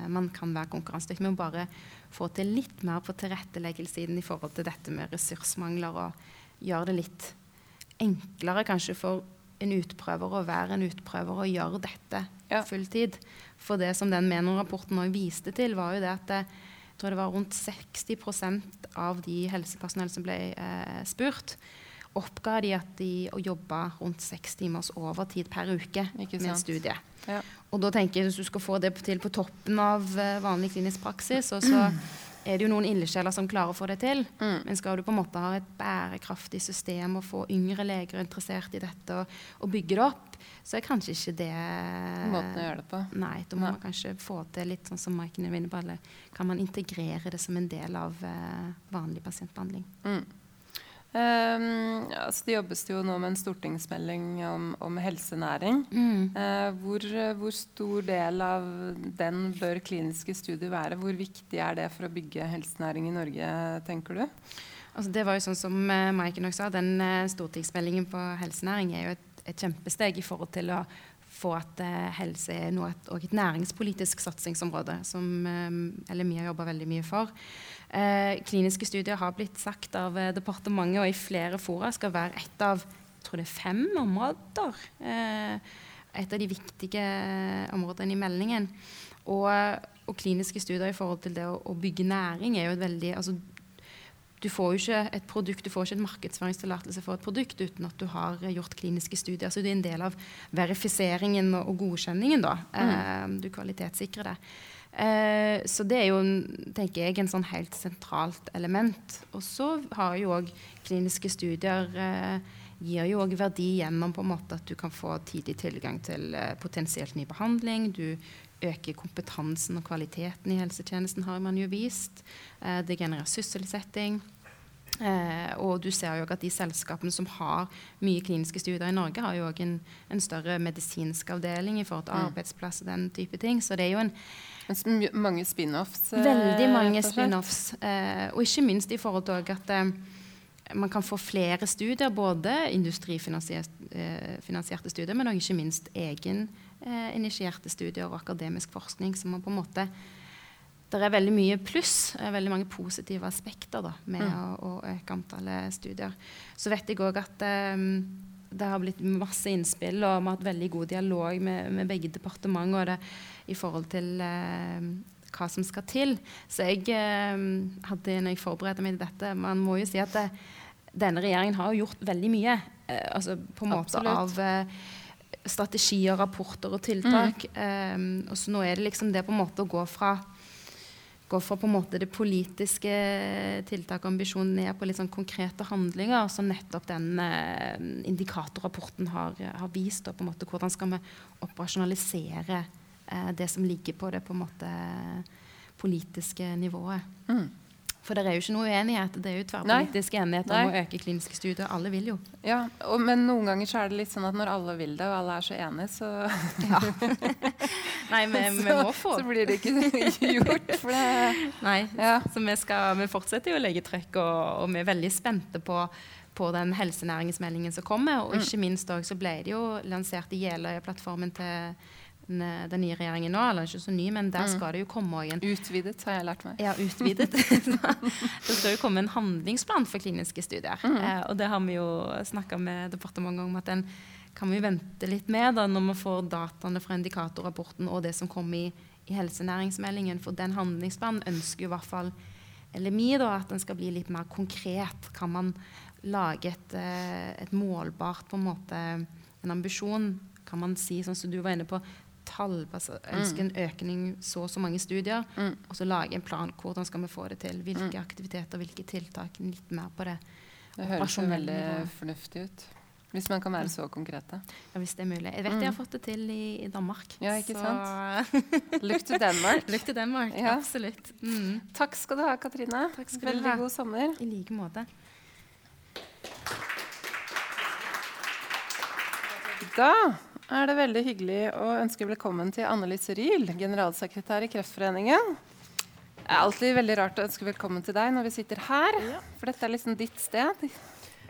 S6: man kan være konkurransedyktig. Men bare få til litt mer på tilretteleggelsessiden i forhold til dette med ressursmangler og gjør det litt enklere kanskje for en utprøver å være en utprøver og gjøre dette ja. fulltid. For det som den Menon-rapporten viste til, var jo det at det, jeg tror det var rundt 60% av de helsepersonell som ble eh, spurt, oppga de at de jobba rundt seks timers overtid per uke med studiet. Ja. Og da tenker jeg at Hvis du skal få det til på toppen av uh, vanlig klinisk praksis, og så er det jo noen ildsjeler som klarer å få det til. Mm. Men skal du på en måte ha et bærekraftig system og få yngre leger interessert i dette og, og bygge det opp, så er kanskje ikke det
S1: Måten å gjøre det på?
S6: Nei, da må ja. man kanskje få til litt sånn som Maiken er inne på, kan man integrere det som en del av uh, vanlig pasientbehandling. Mm.
S1: Um, altså det jobbes jo nå med en stortingsmelding om, om helsenæring. Mm. Uh, hvor, hvor, stor del av den bør kliniske studier være? Hvor viktig er det for å bygge helsenæring i Norge, tenker du?
S6: Altså det var jo sånn som uh, Maiken også sa, Den stortingsmeldingen på helsenæring er jo et, et, kjempesteg i forhold til å få at helse er noe, et, et næringspolitisk satsingsområde som vi har jobba veldig mye for. Eh, kliniske studier har blitt sagt av eh, departementet og i flere fora skal være et av tror det er fem områder. Eh, et av de viktige områdene i meldingen. Og, og, kliniske studier i forhold til det å, å bygge næring er jo et veldig altså, du får jo ikke et produkt, du får ikke en markedsføringstillatelse for et produkt uten at du har gjort kliniske studier. Så det er en del av verifiseringen og, godkjenningen. da. Mm. Eh, du kvalitetssikrer det. Eh, så det er jo tenker jeg, en sånn helt sentralt element. Og så har jo òg kliniske studier eh, gir jo òg verdi gjennom på en måte at du kan få tidlig tilgang til eh, potensielt ny behandling. Du øker kompetansen og kvaliteten i helsetjenesten, har man jo vist. Eh, det genererer sysselsetting. Eh, og du ser jo at de selskapene som har mye kliniske studier i Norge, har jo òg en, en, større medisinsk avdeling i forhold til mm. arbeidsplass og den type ting. Så det er jo en
S1: mange spin-offs. Eh,
S6: Veldig mange spin-offs. Eh, og ikke minst i forhold til at eh, man kan få flere studier, både industrifinansierte studier, men også ikke minst egeninitierte studier og akademisk forskning. som man på en måte det er veldig mye pluss, veldig mange positive aspekter da, med mm. å, å, øke antallet studier. Så vet jeg òg at det har blitt masse innspill, og vi har hatt veldig god dialog med, med begge departementer i forhold til uh, hva som skal til. Så jeg uh, hadde, når jeg forberedte meg til dette Man må jo si at det, denne regjeringen har gjort veldig mye. Altså på en måte av strategier, rapporter og tiltak. Mm. Um, og så nå er det liksom det på en måte å gå fra gå fra på en måte det politiske tiltaket og ambisjonen ned på litt sånn konkrete handlinger, som nettopp den eh, indikatorrapporten har, har vist. Og på en måte hvordan skal vi operasjonalisere eh, det som ligger på det på en måte politiske nivået. Mm. For det er jo ikke noe uenighet. Det er jo tverrpolitisk enighet om å øke kliniske studier. Alle vil jo.
S1: Ja, og, Men noen ganger så er det litt sånn at når alle vil det, og alle er så enige, så ja.
S6: Nei, men vi må få
S1: Så blir det ikke gjort. For det,
S6: Nei, ja. så vi, skal, vi fortsetter jo å legge trøkk, og, og vi er veldig spente på på den helsenæringsmeldingen som kommer. Og mm. ikke minst òg så ble det jo lansert i Jeløya-plattformen til den nye regjeringen nå. Eller ikke så ny, men der mm. skal det jo komme en
S1: Utvidet, har jeg lært meg.
S6: Ja, utvidet. det skal jo komme en handlingsplan for kliniske studier. Mm. Eh, og det har vi jo snakka med departementet om at den kan vi vente litt med da, når vi får dataene fra indikatorrapporten og det som kommer i, i helsenæringsmeldingen. For den handlingsplanen ønsker jo i hvert fall LMI da, at den skal bli litt mer konkret. Kan man lage et, eh, et målbart på en måte, en ambisjon? Kan man si, sånn som du var inne på, tall. Altså, ønsker en økning så og så mange studier. Mm. Og så lage en plan. Hvordan skal vi få det til? Hvilke mm. aktiviteter, hvilke tiltak? Litt mer på det.
S1: Det høres jo veldig fornuftig ut. Hvis man kan være så konkrete.
S6: Ja, Hvis det er mulig. Jeg vet mm. jeg har fått det til i, i Danmark.
S1: Ja, ikke sant? Look to Denmark.
S6: Look to Denmark, ja. Absolutt.
S1: Mm. Takk skal du ha, Katrine. Veldig
S6: ha.
S1: god sommer.
S6: I like måte.
S1: Da er det veldig hyggelig å ønske velkommen til Annelise Ryel, generalsekretær i Kreftforeningen. Det er alltid veldig rart å ønske velkommen til deg når vi sitter her, for dette er liksom ditt sted.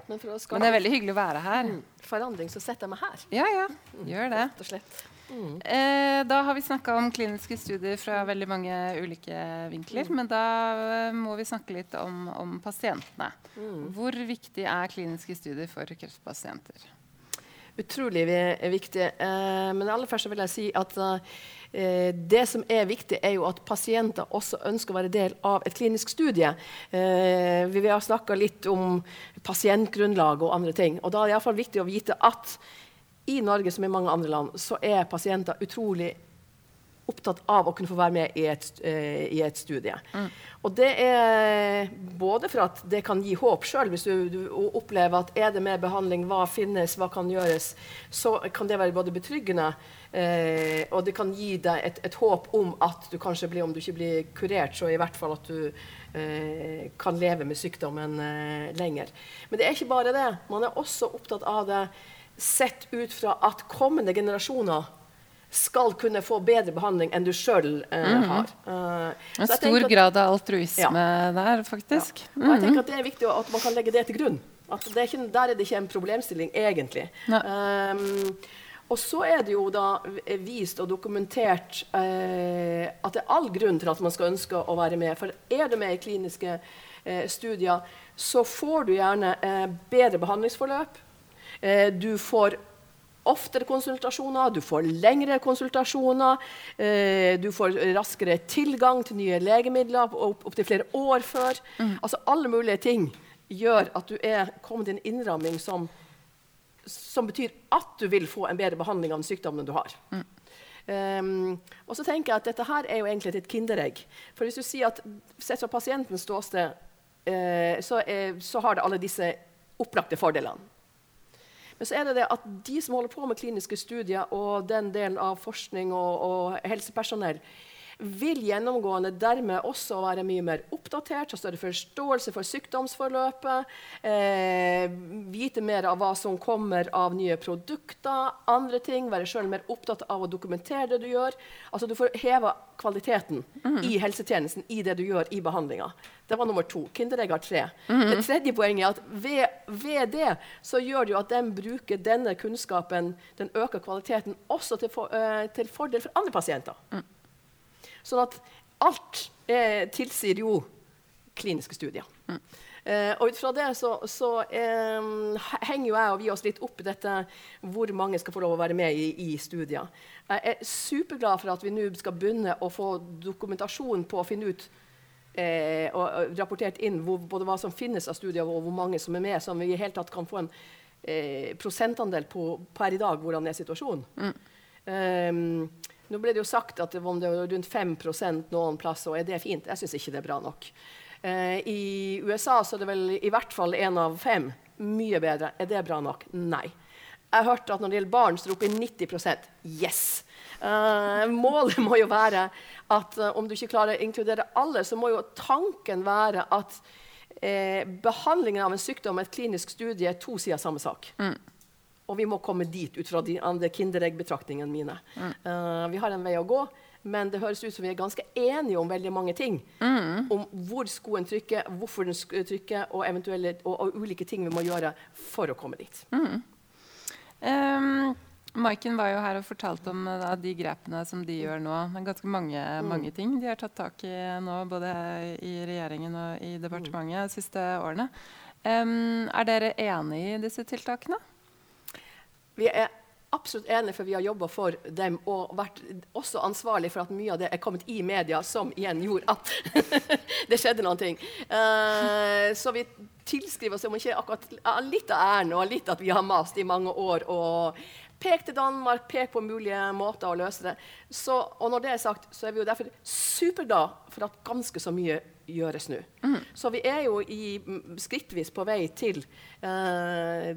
S1: Men, Men det er veldig hyggelig å være her. Mm.
S7: Forandring, så setter jeg meg her.
S1: Ja, ja, gjør det. Rett og slett. Mm. Eh, da har vi snakka om kliniske studier fra veldig mange ulike vinkler. Mm. Men da eh, må vi snakke litt om, om pasientene. Mm. Hvor viktig er kliniske studier for kreftpasienter?
S7: Utrolig viktig. Eh, men aller først vil jeg si at eh, det som er viktig, er jo at pasienter også ønsker å være del av et klinisk studie. Eh, vi har snakka litt om pasientgrunnlag og andre ting. og Da er det iallfall viktig å vite at i Norge som i mange andre land, så er pasienter utrolig opptatt av å kunne få være med i et, uh, i et studie. Mm. Og det er både for at det kan gi håp sjøl, hvis du, du, opplever at er det mer behandling, hva finnes, hva kan gjøres, så kan det være både betryggende, uh, og det kan gi deg et, et, håp om at du kanskje blir, om du ikke blir kurert, så i hvert fall at du uh, kan leve med sykdommen lenger. Men det er ikke bare det. Man er også opptatt av det sett ut fra at kommende generasjoner skal kunne få bedre behandling enn du sjøl uh, mm har.
S1: Uh, en stor at, grad av altruisme ja. der, faktisk.
S7: Ja. -hmm. jeg tenker at Det er viktig at man kan legge det til grunn. At er ikke, der er det ikke en problemstilling, egentlig. Um, og så er det jo da vist og dokumentert uh, at det er all grunn til at man skal ønske å være med. For er du med i kliniske uh, studier, så får du gjerne uh, bedre behandlingsforløp. du får oftere konsultasjoner, du får lengre konsultasjoner. Eh, du får raskere tilgang til nye legemidler opptil opp flere år før. Mm. Altså Alle mulige ting gjør at du er kommet i en innramming som, som betyr at du vil få en bedre behandling av den sykdommen du har. Mm. Um, og så tenker jeg at Dette her er jo egentlig et kinderegg. For hvis du sier at Sett fra pasientens ståsted uh, så, er, så, har det alle disse opplagte fordelene. Men så er det det at de som holder på med kliniske studier, og den delen av forskning og, og helsepersonell, vil gjennomgående dermed også være mye mer oppdatert, ha større forståelse for sykdomsforløpet, eh, vite mer av hva som kommer av nye produkter, andre ting, være sjøl mer opptatt av å dokumentere det du gjør. Altså Du får heva kvaliteten mm. i helsetjenesten i det du gjør i behandlinga. Det var nummer to. Kinderegg har tre. Mm -hmm. Det tredje poenget er at ved, ved, det så gjør det jo at de bruker denne kunnskapen, den øker kvaliteten, også til, for, uh, til fordel for andre pasienter. Mm. Sånn at alt eh, tilsier jo kliniske studier. Mm. Eh, og ut fra det så, så eh, henger jo jeg og vi oss litt opp i dette hvor mange skal få lov å være med i, i studier. Jeg er superglad for at vi nå skal begynne å få dokumentasjon på å finne ut eh, og, rapportert inn hvor, både hva som finnes av studier, og hvor mange som er med, så vi i hele tatt kan få en eh, prosentandel på per i dag hvordan er situasjonen. Mm. Um, nå ble det jo sagt at det var rundt 5 noen plasser, og er det fint? Jeg syns ikke det er bra nok. Eh, I USA så er det vel i hvert fall én av fem. Mye bedre. Er det bra nok? Nei. Jeg har hørt at når det gjelder barn, så roper det 90% Yes! Uh, målet må jo være at uh, om du ikke klarer å inkludere alle, så må jo tanken være at uh, behandlingen av en sykdom med et klinisk studie er to sider av samme sak. Mm. Og vi må komme dit ut fra de andre Kinderegg-betraktningene mine. Mm. Uh, vi har en vei å gå, men det høres ut som vi er ganske enige om veldig mange ting. Mm. Om hvor skoen trykker, hvorfor den trykker, og, og, og, ulike ting vi må gjøre for å komme dit. Mm.
S1: Um, Maiken var jo her og fortalte om da, de grepene som de gjør nå. Det er ganske mange, mm. mange, ting de har tatt tak i nå, både i regjeringen og i departementet de siste årene. Um, er dere enig i disse tiltakene?
S7: Vi er absolutt enige, for vi har jobba for dem og vært også ansvarlig for at mye av det er kommet i media, som igjen gjorde at det skjedde noen ting. Uh, så vi tilskriver oss om ikke akkurat litt av æren og litt at vi har mast i mange år. og Pek til Danmark, pek på mulige måter å løse det. Så, og når det er sagt, så er vi jo derfor superglad for at ganske så mye gjøres nå. Mm. Så vi er jo i, skrittvis på vei til uh,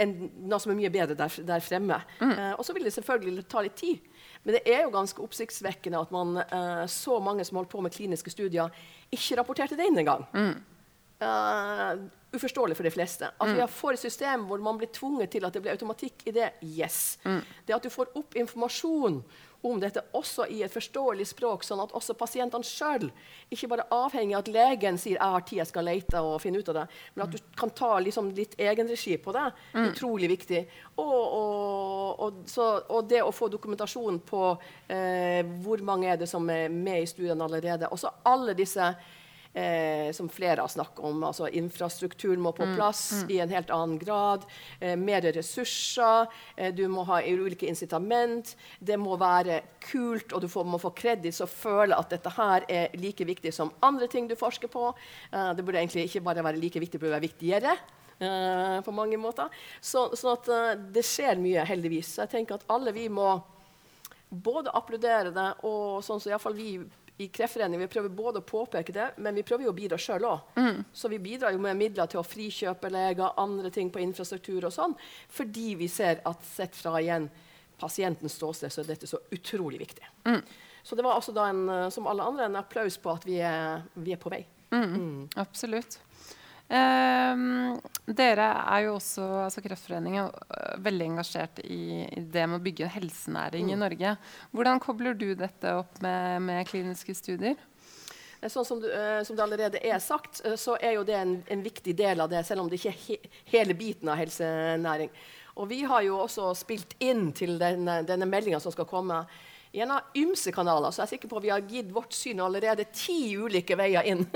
S7: en, noe som er mye bedre der, der fremme. Mm. Uh, og så vil det selvfølgelig ta litt tid. Men det er jo ganske oppsiktsvekkende at man, uh, så mange som holdt på med kliniske studier, ikke rapporterte det inn engang. Mm. Uh, uforståelig for de fleste. At mm. vi har får et system hvor man blir tvunget til at det blir automatikk i det. Yes. Mm. Det at du får opp informasjon om dette også i et forståelig språk, sånn at også pasientene sjøl ikke bare avhenger av at legen sier 'jeg har tid, jeg skal lete og finne ut av det', men at du kan ta liksom litt egenregi på det. Mm. Utrolig viktig. Og, og, og, så, og, det å få dokumentasjon på eh, hvor mange er det som er med i studiene allerede. Også alle disse Eh, som flere har snakket om. altså infrastruktur må på mm, plass mm, mm. i en helt annen grad. Eh, mer ressurser. Eh, du må ha ulike incitament. Det må være kult, og du får, må få kreditt og føle at dette her er like viktig som andre ting du forsker på. Eh, det burde egentlig ikke bare være like viktig, det burde være viktigere. Eh, på mange måter. Så, sånn at eh, det skjer mye, heldigvis. Så jeg tenker at alle vi må både applaudere det, og sånn som iallfall vi i Kreftforeningen vi prøver både å påpeke det, men vi prøver jo å bidra sjøl òg. Mm. Så vi bidrar jo med midler til å frikjøpe leger, andre ting på infrastruktur og sånn, fordi vi ser at sett fra igjen pasientens ståsted, så er dette så utrolig viktig. Mm. Så det var altså da en, som alle andre en applaus på at vi er, vi er på vei.
S1: Mm. mm. Absolutt. Um, dere er jo også, altså Kreftforeningen, uh, veldig engasjert i, i, det med å bygge en helsenæring mm. i Norge. Hvordan kobler du dette opp med, med kliniske studier?
S7: Sånn som, du, uh, som, det allerede er sagt, så er jo det en, en, viktig del av det, selv om det ikke er he hele biten av helsenæring. Og vi har jo også spilt inn til denne, denne meldinga som skal komme av ymse kanaler. Så jeg er sikker på at vi har gitt vårt syn allerede ti ulike veier inn.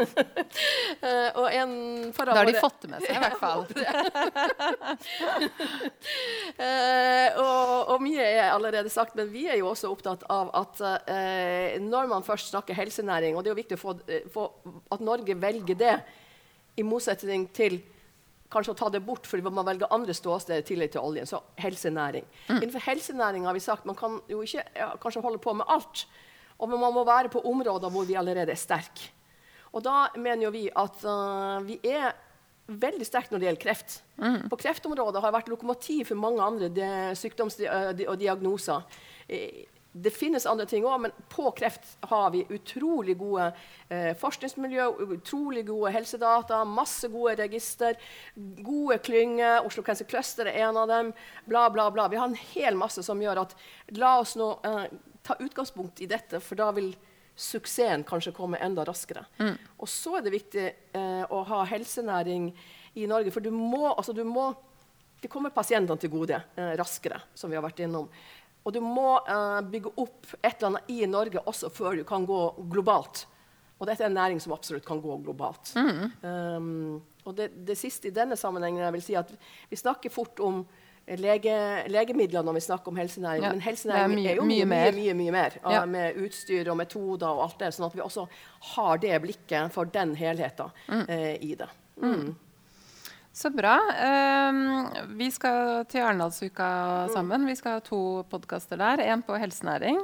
S7: Eh, og en
S1: da har de fått det med seg, i hvert fall.
S7: uh, og, og, mye er allerede sagt, men vi er jo også opptatt av at uh, når man først snakker helsenæring, og det er jo viktig å få, få, at Norge velger det, i motsetning til kanskje å ta det bort fordi man velger andre ståsteder i tillegg til oljen. Så helsenæring. Mm. Innenfor helsenæring har vi sagt man kan jo ikke ja, kanskje holde på med alt. Og man må være på områder hvor vi allerede er sterke. Og da mener jo vi at uh, vi er veldig sterke når det gjelder kreft. Mm. På kreftområdet har det vært lokomotiv for mange andre sykdomsdiagnoser. og diagnoser. Det finnes andre ting òg, men på kreft har vi utrolig gode eh, forskningsmiljø, utrolig gode helsedata, masse gode register, gode klynger. Oslo Cancer Cluster er en av dem. Bla, bla, bla. Vi har en hel masse som gjør at La oss nå eh, ta utgangspunkt i dette, for da vil suksessen kanskje komme enda raskere. Mm. Og så er det viktig eh, å ha helsenæring i Norge, for du må, altså du må det kommer pasientene til gode eh, raskere, som vi har vært innom. Og du må uh, bygge opp et eller annet i Norge også før du kan gå globalt. Og dette er en næring som absolutt kan gå globalt. Mm. Um, og det, det, siste i denne sammenhengen jeg vil si at Vi snakker fort om lege, legemidler når vi snakker om helsenæring, ja. men helsenæring er, er, jo mye, mye, mye, mye mer. Ja. Med utstyr og metoder og alt det. Sånn at vi også har det blikket for den helheten mm. uh, i det. Mm. Mm.
S1: Så bra. Um, vi skal til Arendalsuka sammen. Vi skal ha to podkaster der. En på helsenæring.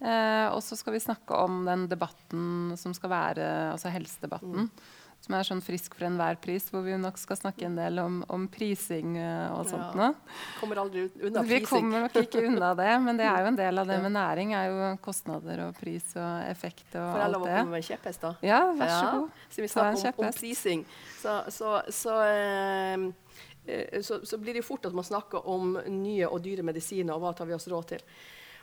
S1: Uh, og så skal vi snakke om den debatten som skal være, altså helsedebatten. Som er sånn frisk for enhver pris, hvor vi nok skal snakke en del om, om prising uh, og sånt ja.
S7: Kommer aldri unna
S1: prising. Vi kommer nok ikke unna det, men det er jo en del av det med næring. er jo Kostnader og pris og effekt og
S7: alt det. Får jeg lov å komme med en kjepphest, da?
S1: Ja, vær så god.
S7: Ja. Siden vi snakker om, om, prising, så, så, så uh, så, så, blir det fort at man snakker om nye og dyre medisiner, og hva tar vi oss råd til.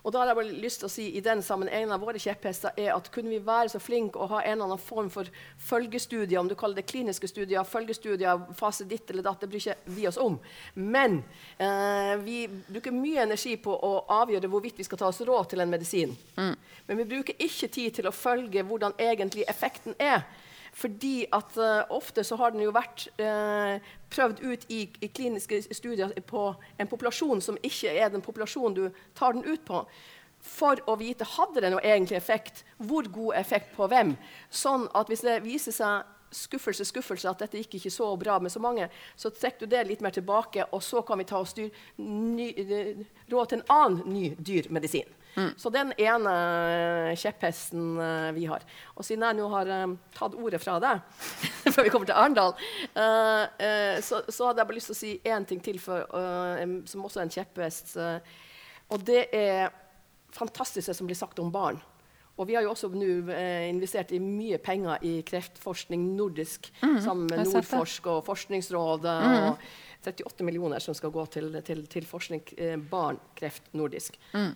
S7: Og da har jeg bare lyst til å si i den sammen, En av våre kjepphester er at kunne vi være så flinke å ha en eller annen form for følgestudier, om du kaller det kliniske studier, følgestudier, fase ditt eller datt, det bryr ikke vi oss om. Men eh, vi bruker mye energi på å avgjøre hvorvidt vi skal ta oss råd til en medisin. Mm. Men vi bruker ikke tid til å følge hvordan egentlig effekten er. Fordi at uh, ofte så har den jo vært uh, prøvd ut i, i, kliniske studier på en populasjon som ikke er den populasjonen du tar den ut på. For å vite hadde det noe egentlig effekt, hvor god effekt på hvem. Sånn at hvis det viser seg skuffelse, skuffelse, at dette gikk ikke så bra med så mange, så trekker du det litt mer tilbake, og så kan vi ta oss styr, råd til en annen ny dyr medisin. Mm. Så den ene kjepphesten uh, vi har. Og siden jeg nå har um, tatt ordet fra deg, før vi kommer til Arendal, uh, uh, så, så, hadde jeg bare lyst til å si én ting til, for, som også er en kjepphest. og det er fantastisk det som blir sagt om barn. Og vi har jo også nå eh, investert i mye penger i kreftforskning nordisk mm, sammen med Nordforsk og Forskningsrådet. Mm. og 38 millioner som skal gå til, til, til forskning eh, barn-kreft nordisk. Mm.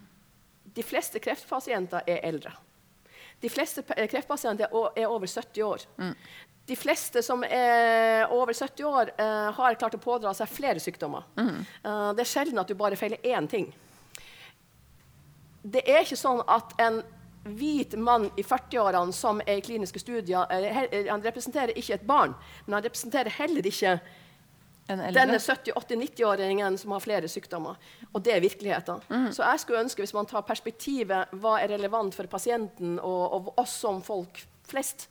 S7: De fleste kreftpasienter er eldre. De fleste eh, kreftpasienter er over 70 år. Mm. De fleste som er over 70 år, uh, har klart å pådra seg flere sykdommer. Mm. Uh, det er sjelden at du bare feiler én ting. Det er ikke sånn at en hvit mann i 40-årene som er i kliniske studier, uh, han representerer ikke et barn, men han representerer heller ikke denne 70-80-90-åringen som har flere sykdommer. Og det er virkeligheten. Mm. Så jeg skulle ønske, hvis man tar perspektivet hva er relevant for pasienten og, og oss som folk flest,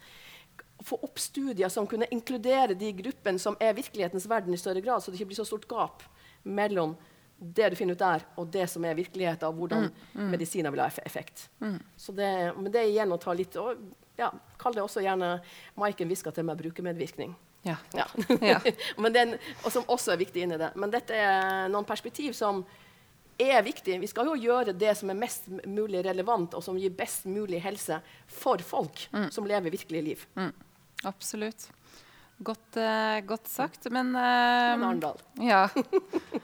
S7: få opp studier som kunne inkludere de gruppene som er virkelighetens verden i større grad, så det ikke blir så stort gap mellom det du finner ut der, og det som er virkeligheten, og hvordan mm, mm. medisiner vil ha effekt. Mm. Så det, men det er igjen å ta litt og, ja, Kall det også gjerne Maiken hviska til meg brukermedvirkning.
S1: Ja.
S7: ja. den, og som også er viktig inni det. Men dette er noen perspektiv som er viktig. Vi skal jo gjøre det som er mest mulig relevant, og som gir best mulig helse for folk mm. som lever virkelige liv. Mm.
S1: Absolutt. Godt, uh, godt, sagt. Men
S7: uh, Arendal.
S1: Ja.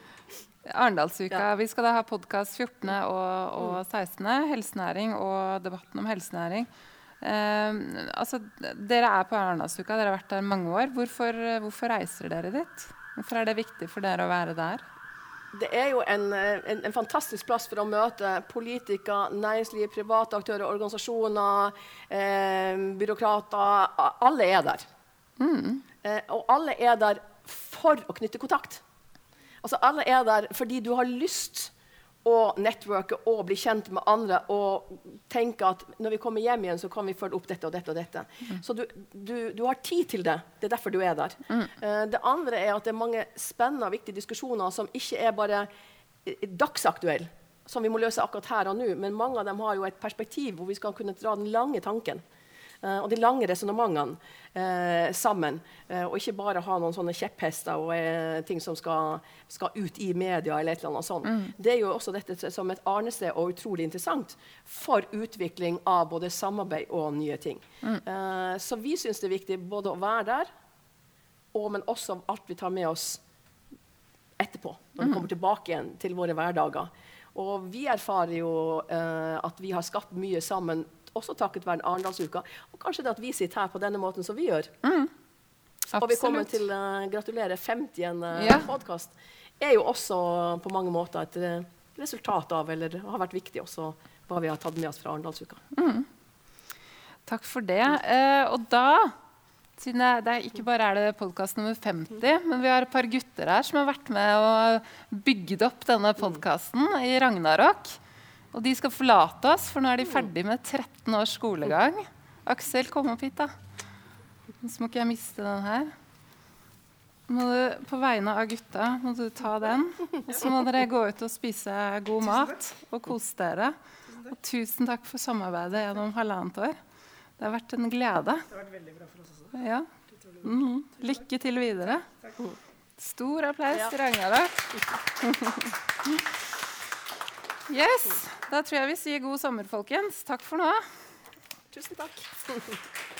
S1: Arendalsuka. Ja. Vi skal da ha podkast 14. og, og 16. Mm. Helsenæring og debatten om helsenæring. Uh, altså, dere er på Arendalsuka, dere har vært der mange år. Hvorfor, hvorfor, reiser dere dit? Hvorfor er det viktig for dere å være der?
S7: det er jo en, en, en, fantastisk plass for å møte politikere, næringsliv, private aktører, organisasjoner, eh, byråkrater. Alle er der. Mm. Eh, og alle er der for å knytte kontakt. Altså, alle er der fordi du har lyst å networke og bli kjent med andre og tenke at når vi kommer hjem igjen, så kan vi følge opp dette og dette. og dette. Mm. Så du, du, du, har tid til det. Det er derfor du er der. Mm. Uh, det andre er at det er mange spennende og viktige diskusjoner som ikke er bare dagsaktuelle, som vi må løse akkurat her og nå, men mange av dem har jo et perspektiv hvor vi skal kunne dra den lange tanken. Uh, og de lange resonnementene uh, sammen. Uh, og ikke bare ha noen sånne kjepphester og ting som skal, skal, ut i media. eller et eller annet sånt. Mm. Det er jo også dette som et arnested og utrolig interessant for utvikling av både samarbeid og nye ting. Mm. så vi syns det er viktig både å være der, og, men også alt vi tar med oss etterpå. Når vi mm. kommer tilbake igjen til våre hverdager. Og vi erfarer jo at vi har skapt mye sammen også takket være Arendalsuka. Og kanskje det at vi sitter her på denne måten som vi gjør. Mm. Og vi kommer til å uh, gratulere 50 en uh, ja. podkast. er jo også på mange måter et uh, resultat av, eller har vært viktig også, hva vi har tatt med oss fra Arendalsuka. Mm.
S1: Takk for det. Eh, og da siden det er ikke bare er det podkast nummer 50, men vi har et par gutter her som har vært med og bygd opp denne podkasten i Ragnarok. Og de skal forlate oss, for nå er de ferdig med 13 års skolegang. Aksel, kom opp hit, da. Så må ikke jeg miste den her. Du, på vegne av gutta må du ta den. Og så må dere gå ut og spise god mat og kose dere. Og tusen takk for samarbeidet gjennom halvannet år. Det har vært en glede. Det har vært veldig bra for oss også. Ja. Mm. Lykke til videre. Stor applaus til Ragnarok. Yes. Da tror jeg vi sier god sommer, folkens. Takk for nå.
S7: Tusen takk.